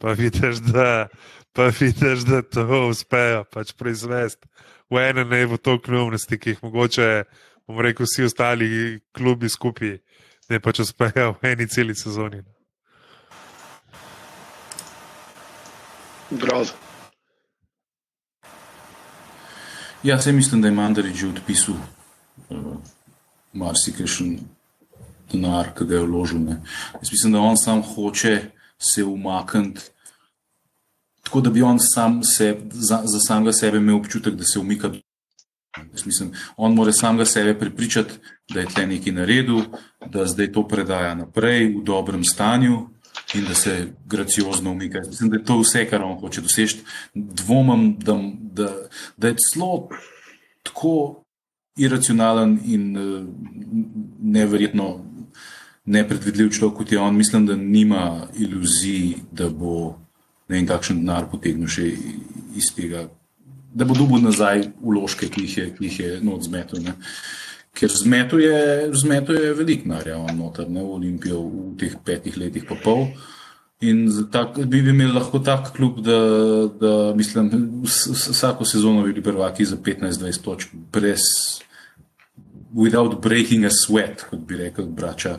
pa vidiš, da pa vidiš, da to uspejo pač proizvesti v enem ne v to kljubnosti, ki jih mogoče, bom rekel, vsi ostali klubi skupaj, ne pač uspejo v eni celi sezoni. Grozno. Ja, se mislim, da je Mandarič že odpisal uh, marsikajšen denar, ki ga je vložil. Ne. Jaz mislim, da on sam hoče se umakniti tako da bi on sam se, za, za samega sebe imel občutek, da se umika. Mislim, on mora samega sebe prepričati, da je tle nekaj naredil, da zdaj to predaja naprej v dobrem stanju in da se graciozno umika. Mislim, da je to vse, kar on hoče doseči. Dvomim, da, da, da je celo tako iracionalen in uh, neverjetno nepredvidljiv človek, kot je on. Mislim, da nima iluzij, da bo ne vem, kakšen denar potegnil še iz tega, da bo dobil nazaj uložke, ki jih je, ki jih je not zmetel. Ne. Ker zmetuje, zmetuje veliko narja, noter, ne, v Olimpijo v teh petih letih pa pol. In tak, bi imeli lahko tak klub, da, da mislim, vsako sezono bi bili prvaki za 15-20 točk, brez, without breaking a sweat, kot bi rekel, brača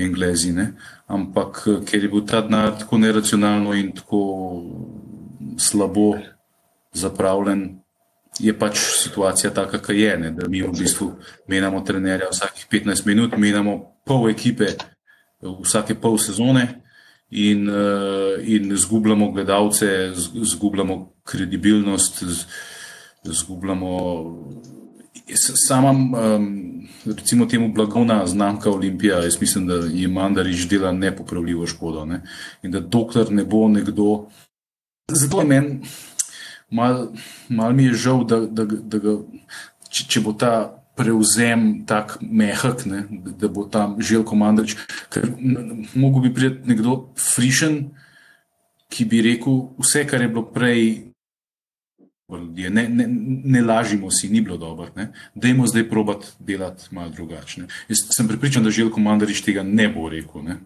Englezi. Ne? Ampak ker je bil ta denar tako neracionalno in tako slabo zapravljen, je pač situacija taka, kak je. Ne? Da mi v bistvu menjamo trenerja vsakih 15 minut, menjamo pol ekipe vsake pol sezone. In, uh, in zgubljamo gledalce, zgubljamo kredibilnost, zgubljamo sama, um, recimo, temu blagovna znamka Olimpija. Jaz mislim, da je Mandarič dela nepopravljivo škodo. Ne? In da dokler ne bo nekdo, zato je meni mal, mal mi je žal, da, da, da ga, če, če bo ta prevzem tako mehak, ne, da bo tam žel komandarič, ker mogo bi priti nekdo frišen, ki bi rekel vse, kar je bilo prej. Ne, ne, ne lažimo si, ni bilo dobro. Dajmo zdaj probati delati malo drugače. Jaz sem pripričan, da žel komandarič tega ne bo rekel, ne?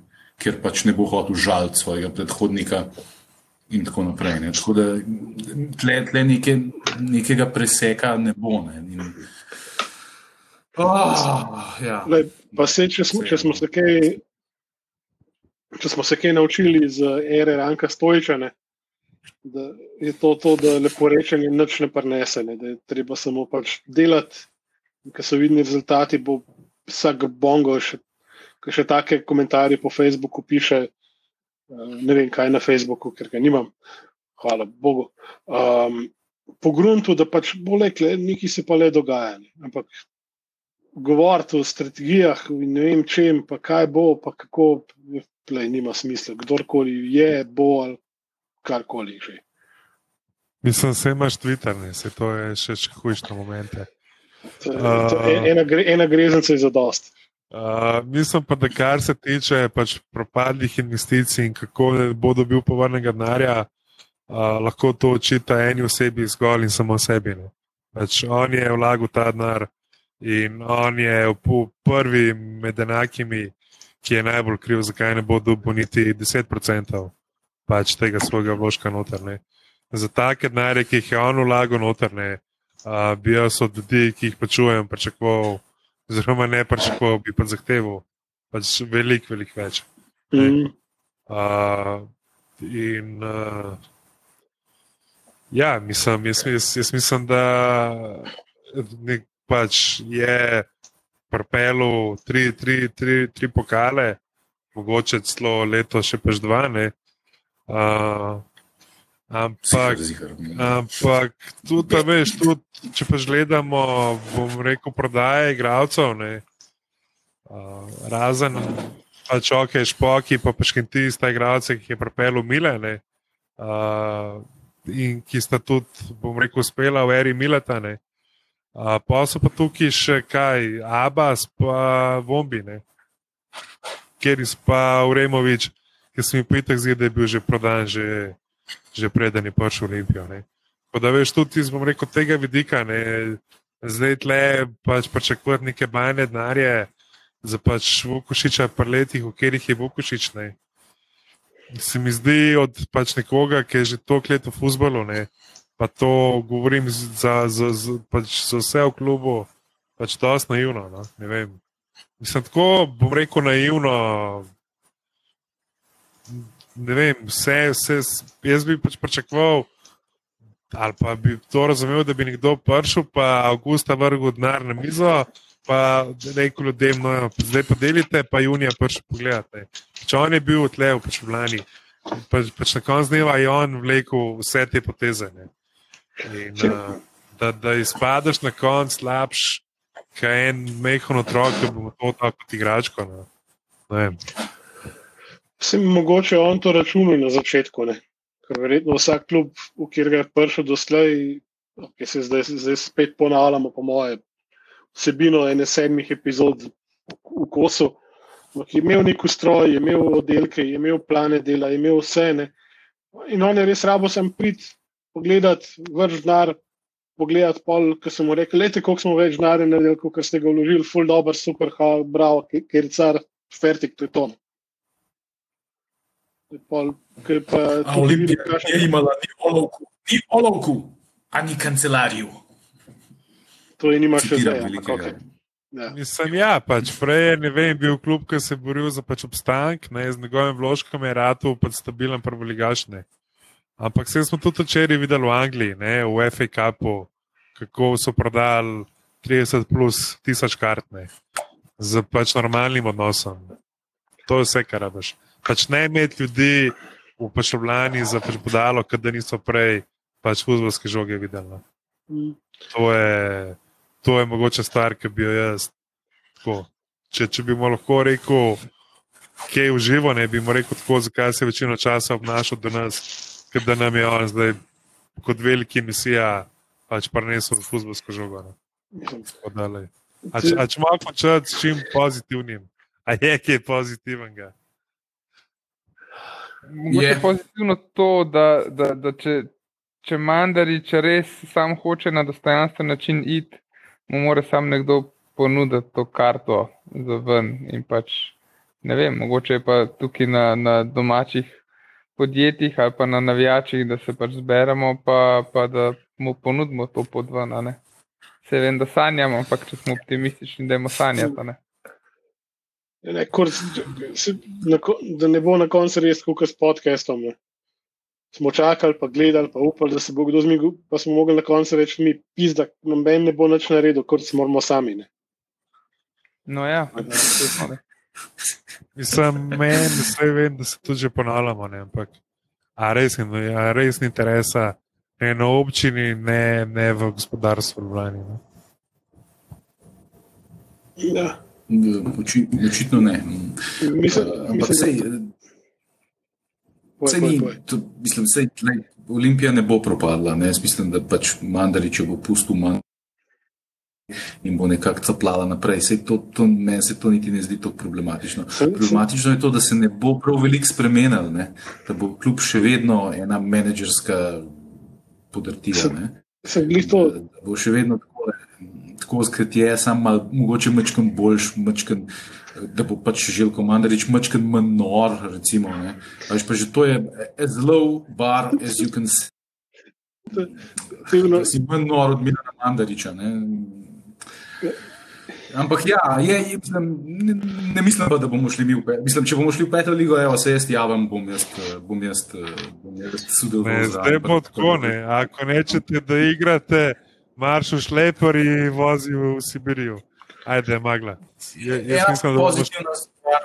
ker pač ne bo hotel žaliti svojega predhodnika in tako naprej. Ne? Tako da tle, tle neke, nekega preseka ne bo. Ne? In, oh, ja. Lej, pa se, če smo, če smo se kaj. Če smo se kaj naučili iz ere Ranka Stojčane, da je to, to da lepo rečeno, nič ne prenese, ne, da je treba samo pač delati. Ker so vidni rezultati, bo vsak bongo še, še take komentarje po Facebooku piše. Eh, ne vem, kaj na Facebooku, ker ga nimam, hvala Bogu. Um, po gruntu, da pač bo lekle, nekaj se pa le dogaja. Ne. Ampak govoriti o strategijah in ne vem čem, pa kaj bo, pa kako, le, nima smisla. Kdorkoli je, bo ali karkoli že. Mislim, da imaš Twitter, ne? se to je še, še hujše momente. Uh, ena, ena greznica je za dost. Uh, mislim pa, da kar se tiče pač propadlih investicij in kako bo dobil povrnega denarja, uh, lahko to očita eni osebi zgolj in samo sebi. Pač on je vlagal ta denar in on je prvi med enakimi, ki je najbolj kriv, zakaj ne bo dobil niti 10% pač tega svojega vložka notrne. Za take denarje, ki jih je on vlagal notrne, uh, bi jaz od ljudi, ki jih počujem, pričakoval. Zelo ne pričakoval, bi pa zahteval pač veliko, veliko več. Mm. Uh, in uh, ja, mislim, jaz, jaz, jaz mislim, da nek, pač je propelo tri, tri, tri, tri pokale, mogoče celo leto še pač dva. Uh, Ampak, ampak tudi, veš, tudi, če pa gledamo, bom rekel, prodaje igralcev, uh, razen pač ok, špoki, pa paškinti sta igralce, ki je propel v Milene uh, in ki sta tudi, bom rekel, uspela v eri Miletane. Uh, pa so pa tukaj še kaj, Abbas, pa Vombine, kjer izpa Uremovič, ki sem jim pitek zdi, da je bil že prodan že že preden je prišel Olimpijo. Da veš tudi iz rekel, tega vidika, ne, zdaj tle pač pričakovati neke bajne denarje za pač Vukošiča, pa letih, v katerih je Vukošič. Ne. Se mi zdi od pač nekoga, ki je že toliko let v futbalu, pa to govorim za, za, za, pač za vse v klubu, pač dosti naivno. No. Mislim, tako bom rekel naivno, ne vem, vse, vse, jaz bi pač pričakoval, ali pa bi to razumel, da bi nekdo prišel, pa avgusta vrgel denar na mizo, pa rekel ljudem, no, zdaj pa delite, pa junija prišel pogledati. Če on je bil tle v pač lani, pač, pač na koncu dneva je on vlekel vse te poteze. In, uh, da, da izpadeš na koncu slabš, kaj en mehko otrok, da bomo to tako kot igračko. No. Ne vem. Vse mogoče on to računa na začetku, ne? ker verjetno vsak klub, v kjer je prišel doslej, ki se zdaj, zdaj spet ponavljamo, po moje, vsebino ene sedmih epizod v kosu, ki je imel nek ustroj, je imel oddelke, je imel plane dela, je imel vse. Ne? In on je res rabo sem prid, pogledat, vrš denar, pogledat pol, ki sem mu rekel, lete, koliko smo več denarja naredili, kot ste ga vložili, full dobro, super, ha, bravo, ker car, fertik, to je to. Pol, pa, A Olimpija je imela ni olovku, ni olovku, ani kancelariju. To je nima še zdaj. Ja. Mislim, ja, pač prej je vem, bil klub, ki se je boril za pač obstanek, ne, z njegovim vložkom je ratu pač stabilen prvoligaš. Ampak vse smo tudi včeraj videli v Angliji, ne, v FA Cupu, kako so prodali 30 plus tisoč kart ne, z pač normalnim odnosom. To je vse, kar rabiš. Pač ne imeti ljudi v pašovljani za pač podalo, da niso prej pač fuzbolske žoge videli. Mm. To je to je mogoče stvar, ki bi jo jaz. Tako, če, če bi mu lahko rekel, kaj je uživo, ne bi mu rekel tako, zakaj se večino časa obnašal do nas, ker da nam je on zdaj kot veliki misija pač prenesel v fuzbolsko žogo. A če, če malo početi s čim pozitivnim, a je kaj pozitivnega? Mogoče je pozitivno to, da, da, da če, če mandarič res sam hoče na dostojanstven način iti, mu mora sam nekdo ponuditi to karto za ven. Pač, ne vem, mogoče je pa tukaj na, na domačih podjetjih ali pa na navijačih, da se pač zberemo, pa, pa da mu ponudimo to pod ven. Se vem, da sanjamo, ampak če smo optimistični, da imamo sanjati. Ne? Ne, kor, se, na, da ne bo na koncu res kot s podcastom. Ne smo čakali, pa gledali, pa upali, da se bo kdo zmigal, pa smo mogli na koncu reči, mi pizda, noben ne bo nič naredil, kot smo moramo sami. Ne. No, ja, mislim, meni, vse vem, da se tudi že ponavljamo, ne, ampak a res, no, a res ni interesa ne na občini, ne, ne v gospodarstvu v Ljubljani. Ja. Očitno ne. Mislim, uh, ampak mislim, Vse ni, to, mislim, vse, tle, Olimpija ne bo propadla. Ne? Mislim, da pač Mandarič bo pustil manj in bo nekako caplala naprej. Sej to, to, meni se to niti ne zdi tako problematično. Problematično je to, da se ne bo prav veliko spremenil, ne? da bo kljub še vedno ena menedžerska podrtija. Se glih to. Da, bo še vedno tako, tako skrat je, sam mal, mogoče mačkam boljš, mačkam da bo pač Željko Mandarič mačken manj nor, recimo. Veš, pa že to je as low bar as you can see. Si manj nor od Milana Mandariča. Ne? Ampak ja, je, je, mislim, ne, ne mislim pa, da bomo šli mi v peto. Mislim, če bomo šli v peto ligo, evo, se jaz javim, bom jaz, bom jaz, bom jaz sodeloval. Zdaj bo tako, ne. Ako nečete, da igrate marš v šlepor in vozi v Sibirijo. Ajde, magla. Je, jaz ja, mislim, da pozitivna stvar.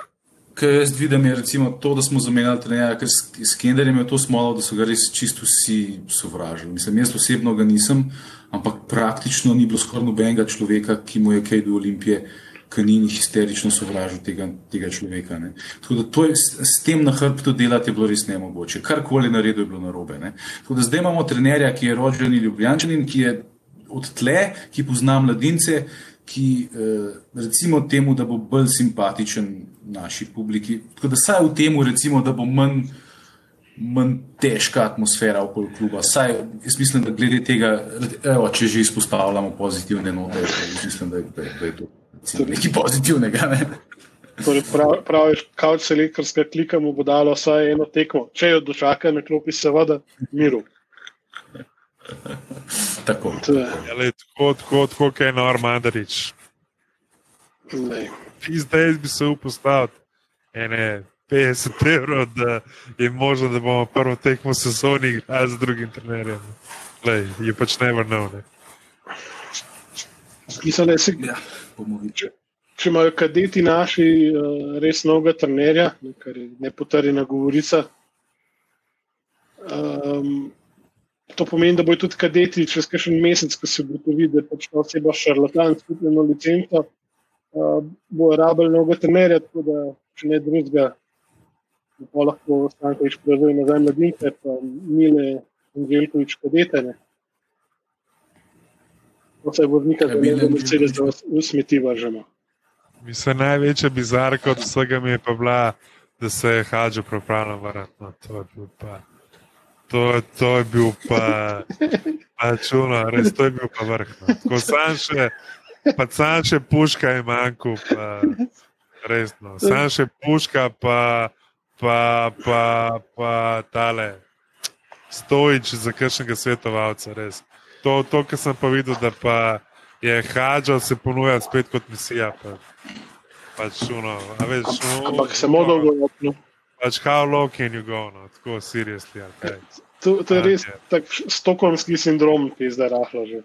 Kaj jaz vidim, je recimo to, da smo zamenjali trenerja, ker s Kenderjem je to smolo, da so ga res čisto vsi sovražili. Mislim, jaz osebno ga nisem, ampak praktično ni bilo skoraj nobenega človeka, ki mu je kaj do Olimpije, ki ni histerično sovražil tega, tega človeka. Ne. Tako da to je, s tem na hrbtu delati je bilo res nemogoče. Karkoli naredil je bilo narobe. Ne. Tako da zdaj imamo trenerja, ki je rođen ljubljančanin, ki je od tle, ki pozna mladince, ki eh, recimo temu, da bo bolj simpatičen naši publiki. Tako da saj v tem, recimo, da bo manj, manj težka atmosfera okoli kluba. Saj jaz mislim, da glede tega, evo, če že izpostavljamo pozitivne note, mislim, da, da, da je to recimo, nekaj pozitivnega. Ne? Torej prav, praviš, kauč se lekarska klika mu bo dalo vsaj eno tekmo. Če jo dočaka na klopi, seveda, miru. Tako. Ja, tako, tako, tako, kot je Norman Darič. Zdaj bi se upostavil ene 50 evrov, da je možno, da bomo prvo tekmo sezoni igrali z drugim trenerjem. Lej, je pač ne vrnil. Mislim, da se, ja, če, če imajo kadeti naši uh, res novega trenerja, kar je nepotrjena govorica. Um, To pomeni, da bojo tudi kadeti čez kakšen mesec, ko se bo to videl, da pač ta oseba šarlatan, skupno licenco, uh, bo rabljeno mnogo trenerja, tako da če ne drugega, bo lahko Stankovič prevzel nazaj mladince, pa Mile in Željkovič kadete. Ne. Vse bo nekaj, kar je Mercedes, da v smeti vržemo. Mislim, največja bizarka od vsega mi je pa bila, da se je Hadžo pripravljal vrati. No, to je pa. To, to je bil pa, pa čuno, res to je bil pa vrh. No. Ko sam še, pa sam še puška je manjko, pa resno. Sam še puška, pa, pa, pa, pa tale stojič za kakšnega svetovalca, res. To, to kar sem pa videl, da pa je Hadžo se ponuja spet kot misija. Pa, pač a veš, no, Ampak samo dolgo opno. Pač how low can you go, no? tako seriously. Okay. To, to je res Okay. tak stokholmski sindrom, ki je zdaj rahlo že.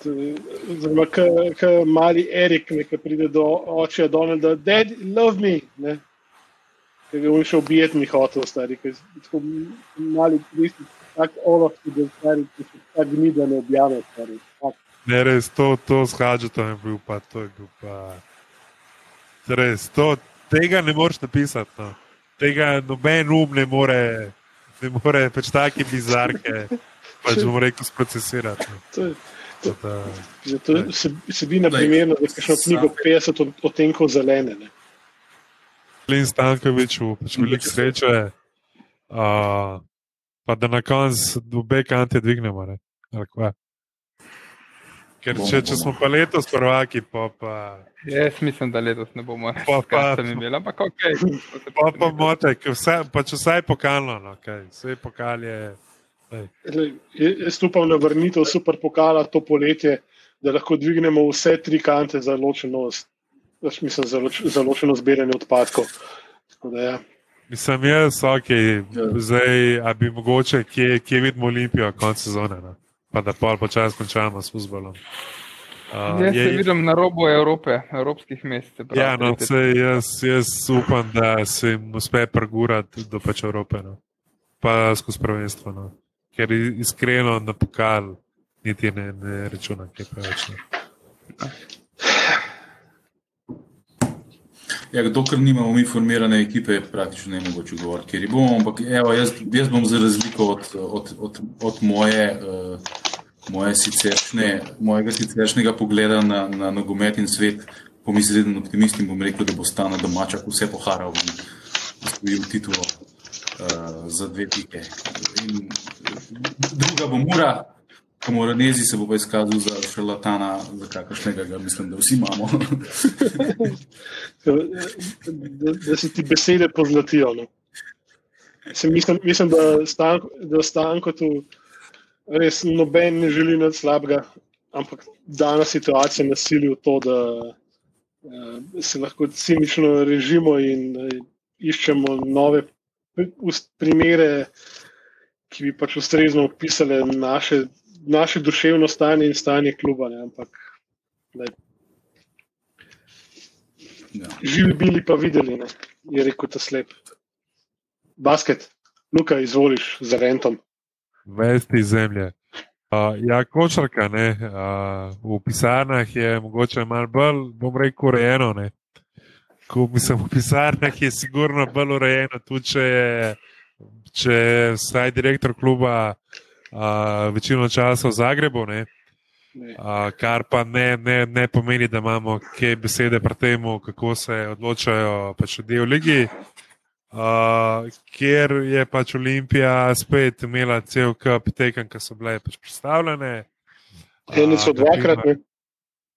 Zelo, kot mali Erik, ki pride do očeja Donalda, dad, love me. Ne? Ki ga je šel ubijeti, mi hotel, stari, ki je tako mali, tisti, tak olov, ki je stari, ki se tako gni, da ne objave, stari. Fuck. Ne, res to, to s Hadžetom je bil pa, to je bil pa. Res, to, tega ne moreš napisati. No. Tega noben um ne more, ne more pač take bizarke, pač bom rekel, sprocesirati. No. To je, To, da, že to je se- vsebina primerna za kakšno knjigo 50 od- odtenkov zelene. Ne? Klin Stankoviču, pač veliko sreče, uh, pa da na koncu obe kante dvignemo. Ne? Ker Bomo, če, če bomo. smo pa letos prvaki, pa pa. Jaz mislim, da letos ne bomo Pa- pa- skratili imeli, ampak ok. Pa pa moče, vse, pač vsaj pokalno, no, okay. vse pokal je. ej. Glej, Jaz upam na vrnitev super pokala to poletje, da lahko dvignemo vse tri kante za ločeno, veš, mislim, za, loč, za ločeno zbiranje odpadkov. Tako da, ja. Mislim, jaz, ok, zdaj, a bi mogoče, kje, kje vidimo Olimpijo, konec sezone, no? Pa da pol počasi končamo s futbolom. Uh, Jaz se vidim na robu Evrope, evropskih mest. pravi, Ja, no, se, jaz, jaz upam, da se jim uspe pregurati do pač Evrope, no. pa skozi prvenstvo. No. Ker iskreno na pokal niti ne, ne računam, kaj preveč. No. Ja, dokler nimamo mi formirane ekipe, je praktično ne mogoče govoriti, jih bomo. Ampak evo, jaz, jaz bom za razliko od, od, od, od moje, uh, moje siceršne, mojega siceršnjega pogleda na, na nogomet in svet, pomisliten optimist in bom rekel, da bo stana domača vse poharal in osvojil titulo uh, za dve pike. In druga bo mura. Kamoranezi se bo pa izkazal za šarlatana, za kakršnega ga mislim, da vsi imamo. da, da se ti besede pozlatijo. No. Se, mislim, mislim, da, stanko, da stanko tu res noben ne želi nič slabega, ampak dana situacija nasili v to, da uh, se lahko cinično režimo in uh, iščemo nove primere, ki bi pač ustrezno opisali naše, naše duševno stanje in stanje kluba. Ne, ampak, daj, Ja. Živi bili pa videli, ne? je rekel ta slep. Basket, Luka, izvoliš za rentom. Vesti zemlje. Uh, ja, kočarka, ne, uh, v pisarnah je mogoče malo bolj, bom rekel, urejeno. Ne. Ko mislim, v pisarnah je sigurno bolj urejeno, tudi če je, če je vsaj direktor kluba uh, večino časa v Zagrebu. Ne. Uh, kar pa ne, ne, ne pomeni, da imamo kaj besede pri tem, kako se odločajo pač ljudje v ligi. Uh, ker je pač Olimpija spet imela cel kup tekem, ki so bile pač predstavljene. Eni so dvakrat, ne?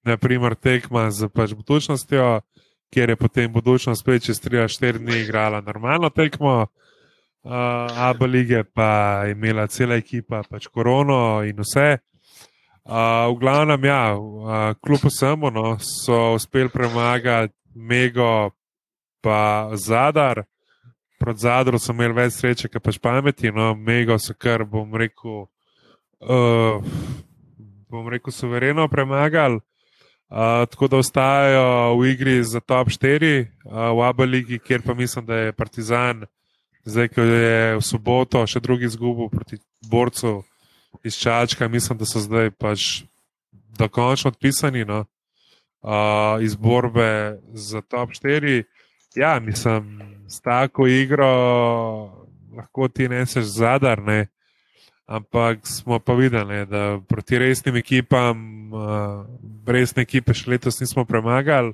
Naprimer, tekma z pač budučnostjo, kjer je potem budučnost spet čez 3-4 dni igrala normalno tekmo. Uh, Abu lige pa je imela cela ekipa, pač korono in vse. Uh, v glavnem, ja, uh, kljub vsemu no, so uspeli premagati Mego pa Zadar. Proti Zadru so imeli več sreče, kot pač pameti, no, Mego so kar, bom rekel, uh, bom rekel, suvereno premagali. Uh, tako da ostajajo v igri za top 4 uh, v Abu Leigi, kjer pa mislim, da je Partizan, zdaj ko je v soboto še drugi izgubil proti borcu iz Čačka, mislim, da so zdaj pač dokončno odpisani no, uh, iz borbe za top 4. Ja, mislim, s tako igro lahko ti neseš zadar, ne. Ampak smo pa videli, ne, da proti resnim ekipam, uh, resne ekipe še letos nismo premagali.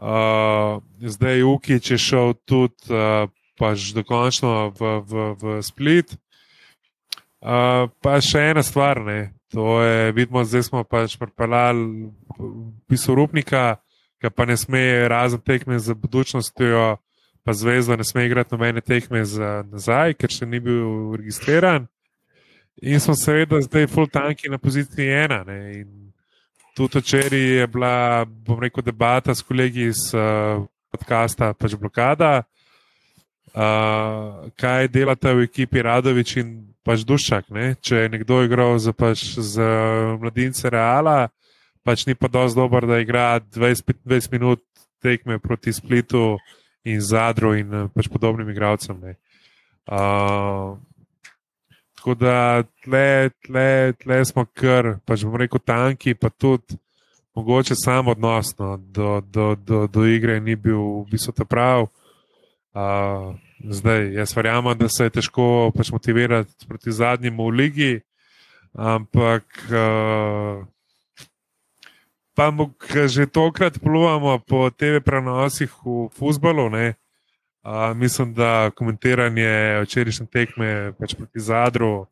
Uh, zdaj Ukič je šel tudi uh, pač dokončno v, v, v Split, Uh, pa še ena stvar, ne. to je, vidimo, zdaj smo pač pripeljali pisorupnika, ki pa ne sme razen tekme za budučnostjo, pa zvezda ne sme igrati nobene tekme za nazaj, ker še ni bil registriran. In smo seveda zdaj full tanki na poziciji ena. Ne. In tudi včeraj je bila, bom rekel, debata s kolegi iz uh, podcasta, pač blokada. Uh, kaj delate v ekipi Radovič in pač Dušak? Ne? Če je nekdo igral za, pač, za mladince Reala, pač ni pa dovolj dober, da igra 20 minut tekme proti Splitu in Zadru in pač podobnim igralcem. Uh, tako da tle, tle, tle smo kar, pač bom rekel, tanki, pa tudi mogoče samo odnosno do, do, do, do igre ni bil v bistvu ta prav. Uh, zdaj, jaz verjamem, da se je težko pač motivirati proti zadnjemu v ligi, ampak uh, pa že tokrat pluvamo po TV prenosih v futbalu. Uh, mislim, da komentiranje včerajšnje tekme pač proti Zadru,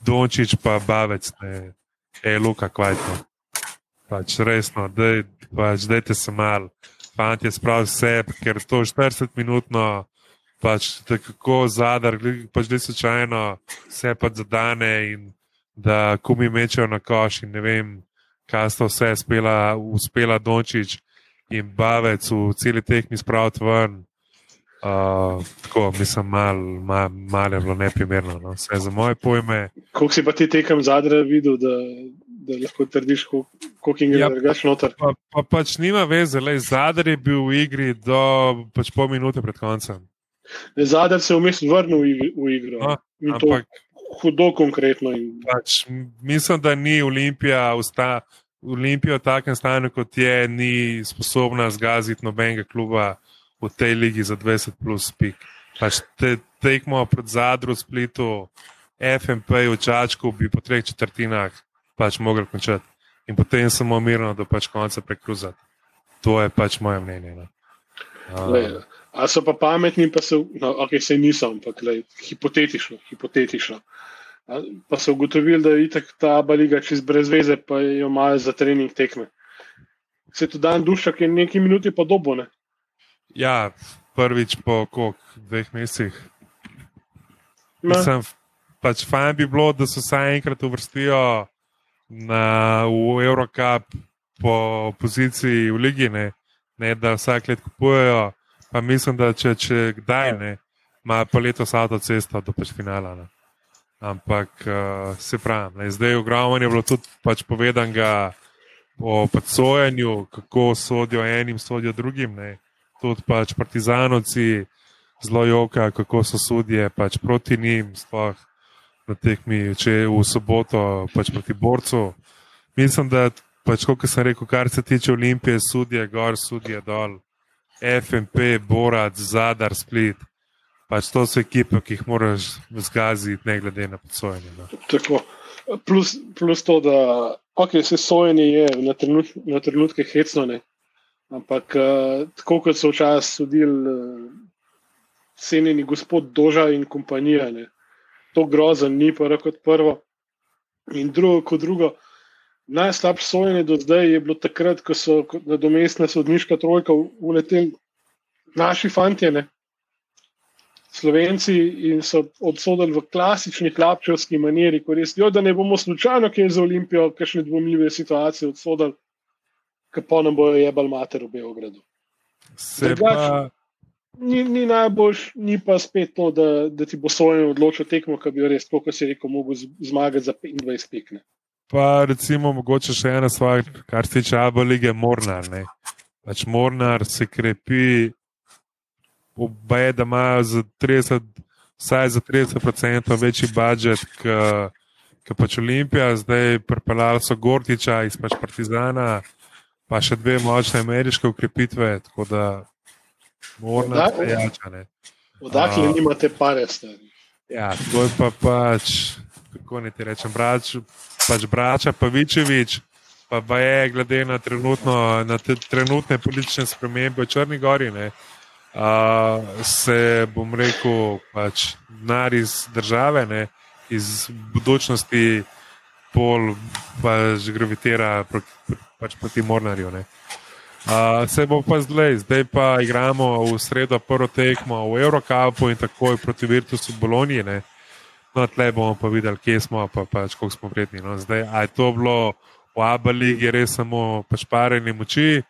Dončić pa Bavec, ne, je Luka Kvajto. Pač resno, dej, pač dejte se mal fanti spravi vse, ker to 40 minutno, pač tako zadar, pač da slučajno vse pa zadane in da kumi mečejo na koš in ne vem, kaj sta vse spela, uspela Dončić in Bavec v celi tekmi spraviti ven. Uh, tako, mislim, malo mal, mal je bilo neprimerno, no. vse za moje pojme. Kako si pa ti tekem zadra videl, da, da lahko trdiš, koliko jim je ja, drugač noter. Pa, pa pač nima veze, le zadar je bil v igri do pač pol minute pred koncem. Zadar se je vmes vrnil v, v igro. No, ampak, hudo konkretno. In... Pač, mislim, da ni Olimpija usta. Olimpija v takem stanju, kot je, ni sposobna zgaziti nobenega kluba v tej ligi za 20 plus pik. Pač te, tekmo pred zadru Splitu, FMP v Čačku bi po treh četrtinah pač mogli končati. In potem samo mirno, da pač konca prekruzati. To je pač moje mnenje. No. Uh, a so pa pametni, pa so, no, ok, se niso, ampak lej, hipotetično. hipotetično. A, pa so ugotovili, da je ta baliga čez brez veze, pa jo imajo za trening tekme. Se to dan duša, ki je nekaj minuti pa dobo. Ne? Ja, prvič po kok, dveh mesecih. Mislim, pač fajn bi bilo, da se vsaj enkrat uvrstijo na, v Eurocup po poziciji v Ligi, ne, ne da vsak let kupujejo. Pa mislim, da če, če kdaj ne, ima pa letos avtocesto do pač finala. Ne. Ampak uh, se pravi, zdaj ogromno je bilo tudi pač povedanega o sojenju, kako sodijo enim, sodijo drugim. Ne. Tudi pač partizanovci zelo joka, kako so sodje pač proti njim. Sploh na tekmi, če je v soboto pač proti borcu. Mislim, da pač, kot sem rekel, kar se tiče Olimpije, sudje, gor, sudje, dol, FMP, Borac, Zadar, Split. Pač to so ekipe, ki jih moraš zgaziti, ne glede na posojenje. No. Plus, plus to, da okay, se sojenje je na, trenut, na trenutke hecno, ne. ampak uh, tako kot so včasih sodili uh, cenjeni gospod Doža in kompanija. Ne to grozen, ni pa reko kot prvo. In drugo, kot drugo, najslabše sojenje do zdaj je bilo takrat, ko so na domestna sodniška trojka uleteli naši fantje, ne? Slovenci, in so obsodili v klasični klapčevski maniri, ko res, jo, da ne bomo slučajno, ki je za Olimpijo, kakšne dvomljive situacije obsodili, ki pa nam bojo jebal mater v Beogradu. Se Drugač, pa ni, ni najboljš, ni pa spet to, da, da ti bo sojen odločil tekmo, ki bi jo res, kot si rekel, mogel zmagati za 25 pik. Pa recimo, mogoče še ena stvar, kar se tiče Abu lige, Mornar. Ne. Pač Mornar se krepi, obaje, da imajo za 30, vsaj za 30% večji budžet, kot pač Olimpija, zdaj pripeljali so Gortiča iz pač Partizana, pa še dve močne ameriške ukrepitve. Tako da Morda se jača. Odakle uh, nimate pare, stari? Ja, to je pa pač, kako ne ti rečem, brač, pač brača Pavičevič, pa pa je glede na, na te trenutne politične spremembe v Črni Gori, ne, uh, se bom rekel, pač nar iz države, ne, iz budučnosti bolj pač gravitira proti, pač proti Mornarju. Uh, se bo pa zdaj, zdaj pa igramo v sredo prvo tekmo v Eurocupu in takoj proti Virtusu Boloniji. No, tle bomo pa videli, kje smo, pa pač koliko smo vredni. No, zdaj, a je to bilo v Abali, je res samo pač pareni moči,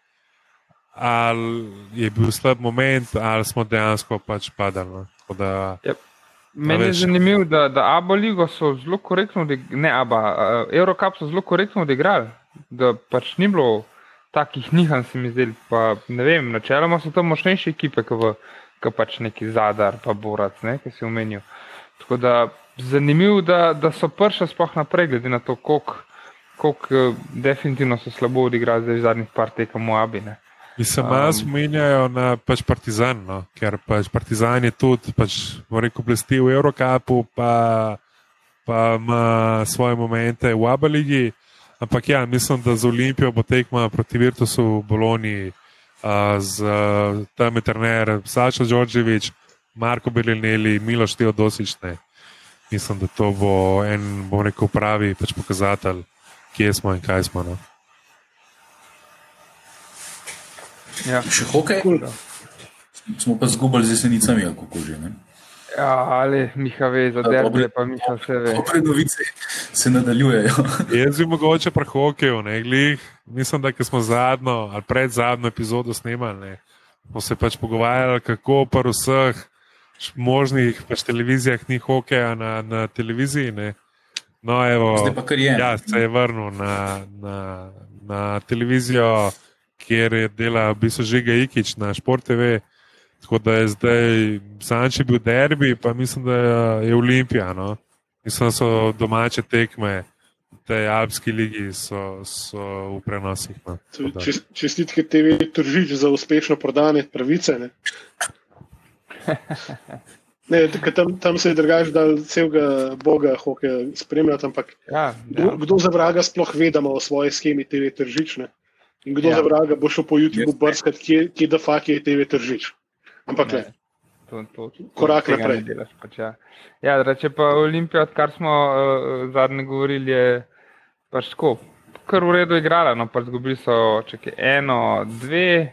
ali je bil slab moment, ali smo dejansko pač padali. No. Da, yep. Meni je zanimivo, da, da Abu Leigo so zelo korektno, ne Abu, uh, Eurocup so zelo korektno odigrali, da pač ni bilo takih nihanj, se mi zdeli. Pa, ne vem, načeloma so tam močnejše ekipe, kot pač neki zadar, pa borac, ne, ki si omenil. Tako da zanimivo, da, da so prša sploh naprej, glede na to, koliko uh, definitivno so slabo odigrali zdaj zadnjih par tekem v Abine. Mislim, da um, spominjajo na pač Partizan, no? ker pač Partizan je tudi, pač, rekel, blesti v Eurocapu, pa, pa ima svoje momente v Abaligi. Ampak ja, mislim, da z Olimpijo bo tekma proti Virtusu v Boloni, uh, z uh, tam je trener Saša Đorđevič, Marko Belineli, Miloš Teodosične. Mislim, da to bo en, bom rekel, pravi pač pokazatelj, kje smo in kaj smo. No? Ja. Še hokej? Cool. Smo pa zgubili z jesenicami, kako že. Ne? Ja, ali Miha ve, za derbe, pa Miha vse ve. Dobre novice se nadaljujejo. Jaz bi mogoče pri hokeju, ne glih. Mislim, da smo zadnjo ali pred zadnjo epizodo snemali, ne. smo se pač pogovarjali, kako v vseh možnih pač televizijah ni hokeja na, na televiziji. Ne. No, evo, Zdaj pa kar je. Ja, se je vrnil na, na, na televizijo kjer je delal v bistvu Žiga Ikič na Sport TV. Tako da je zdaj Sanči bil derbi, pa mislim, da je Olimpija. No? Mislim, da so domače tekme, te Alpske ligi so, so v prenosih. No? Čestitke TV Tržič za uspešno prodane pravice. Ne? Ne, tam, tam se je drugače, da celega Boga hoke spremljati, ampak ja, ja. Kdo, kdo za vraga sploh vedamo o svoji schemi TV Tržične? In kdo ja. za vraga bo šel po YouTubu brskati, kje, kje da fakt je TV tržič. Ampak ne. To, to, to, korak naprej. Delaš, pač, ja, ja reče pa Olimpija, odkar smo uh, zadnje govorili, je pač tako, kar v redu igrala. No, pač zgubili so čekaj, eno, dve,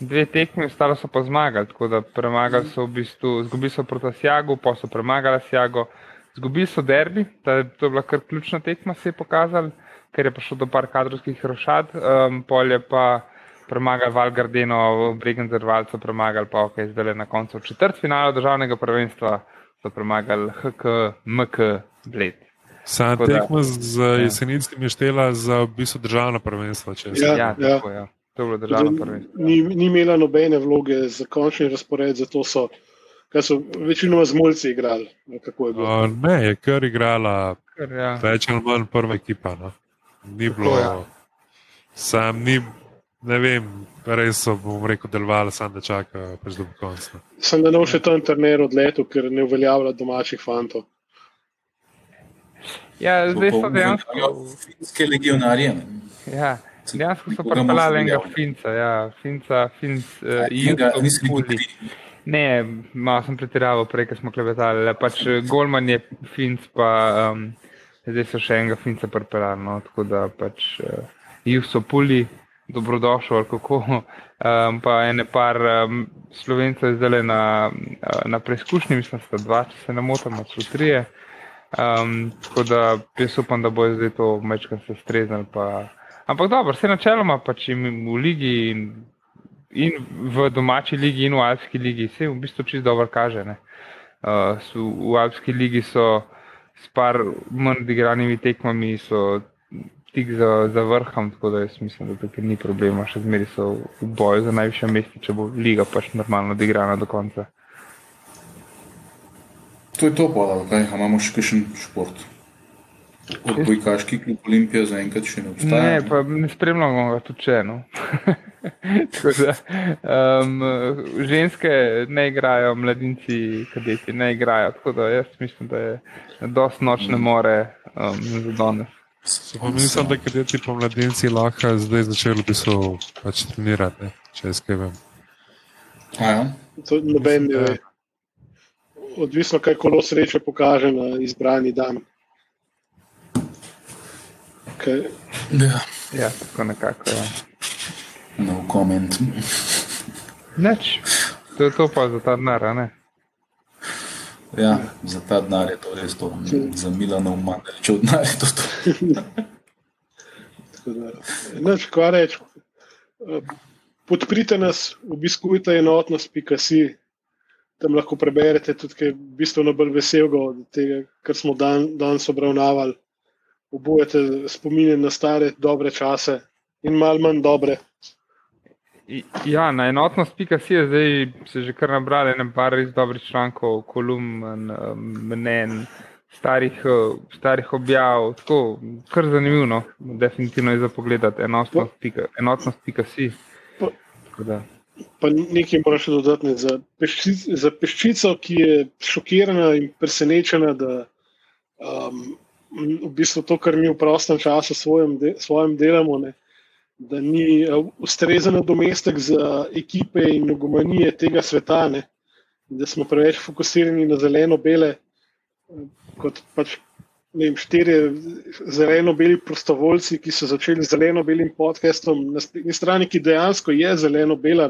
dve tekme, ostalo so pa zmagali. Tako da premagali so v bistvu, zgubili so proti Sjagu, pa so premagali Sjago, zgubili so derbi, to je bila kar ključna tekma, se je pokazala ker je prišlo do par kadrovskih rošad, um, polje pa premagal Valgardeno, Bregenzer Valco premagal, pa ok, zdaj le na koncu četrt finala državnega prvenstva so premagali HK, MK, Bled. Sam tekmo z ja. jesenicami štela za v bistvu državno prvenstvo. Ja, ja, tako, ja. To je bilo državno prvenstvo. Ni, ni imela nobene vloge za končni razpored, zato so, so večinoma z mulci igrali. O, ne, je kar igrala kar, ja. več ali manj prva ekipa. No ni bilo, ja. sam ni, ne vem, res so, bom rekel, delovali, samo da čakajo pač do konca. Sem da nov še to internet odletel, ker ne uveljavlja domačih fantov. Ja, zdaj so dejansko. Finske legionarje. Ja. Dejansko so pripeljali enega finca, ja, finca, finc, uh, juga, Ne, malo sem pretiraval prej, smo klevetali, pač Golman je finc, pa um, zdaj so še enega finca pripeljali. No, tako da pač uh, jih so puli, dobrodošli, kako. Um, pa ene par um, slovencev zdaj na, uh, na preizkušnji, mislim, da sta dva, če se ne motim, so trije. Um, tako da jaz upam, da bo zdaj to mečkam se streznil. Pa... Ampak dobro, vse načeloma pač jim v ligi. In, In v domači ligi, in v Alpski ligi, se v bistvu čisto dobro kaže. Uh, v Alpski ligi so s par manj odigranimi tekmami so tik za, za vrhom, tako da jaz mislim, da tukaj ni problema, še zmeri so v boju za najviše mesta, če bo liga pač normalno odigrana do konca. To je to, pa okay. imamo še kakšen šport. Odbojkaški klub Olimpija zaenkrat še ne obstaja. Ne, pa ne spremljamo ga tudi če. No. da, um, ženske ne igrajo, mladinci, kadeti ne igrajo. Tako da jaz mislim, da je dosti nočne more um, za danes. Mislim, da kadeti pa mladinci lahko zdaj začeli bi so pač trenirati, če jaz kaj vem. Ja. To noben ne ve. odvisno, kaj kolo sreče pokaže na izbrani dan. Okay. Ja. ja, tako nekako. Ja. No comment. Neč, to je to pa za ta denar, ne? Ja, za ta denar je to res to, za Milano manj, če od denar je to to. Neč, kva reč, podprite nas, obiskujte enotnost.si, tam lahko preberete tudi kaj bistveno bolj veselega od tega, kar smo dan, danes obravnavali. Obujete spominje na stare, dobre čase in malo manj dobre. Ja, na enotnost.si je zdaj se že kar nabrali nekaj res dobrih člankov, kolumn, mnen, starih, starih objav. Tako, kar zanimivo, no. definitivno je za pogled enotnost.si. Pa nekaj moraš dodati za, peščic, za peščico, ki je šokirana in presenečena, da um, v bistvu to, kar mi v prostem času svojem, de, svojem delamo, ne, da ni uh, ustrezen domestek za ekipe in nogomanije tega sveta, ne, da smo preveč fokusirani na zeleno-bele, kot pač vem, štiri zeleno-beli prostovoljci, ki so začeli z zeleno-belim podcastom na strani, ki dejansko je zeleno-bela.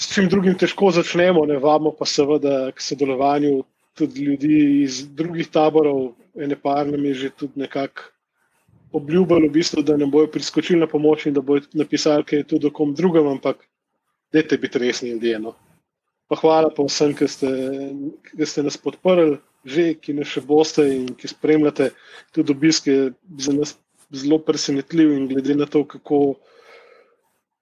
S čim drugim težko začnemo, ne vamo pa seveda k sodelovanju tudi ljudi iz drugih taborov, ene par nam je že tudi nekako obljubljalo, v bistvu, da nam bojo priskočili na pomoč in da bojo napisali, kaj je tudi o kom drugem, ampak dajte biti resni ljudje. No. Pa hvala pa vsem, ki ste, ki ste nas podprli že, ki ne še boste in ki spremljate tudi obiske, za nas zelo presenetljiv in glede na to, kako,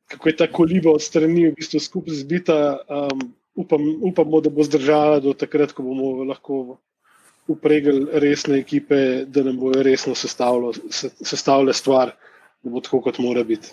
kako je ta koliba od strani v bistvu skupaj zbita, um, upam, upamo, da bo zdržala do takrat, ko bomo lahko upregli resne ekipe, da nam bojo resno sestavljale stvar, da bo tako, kot mora biti.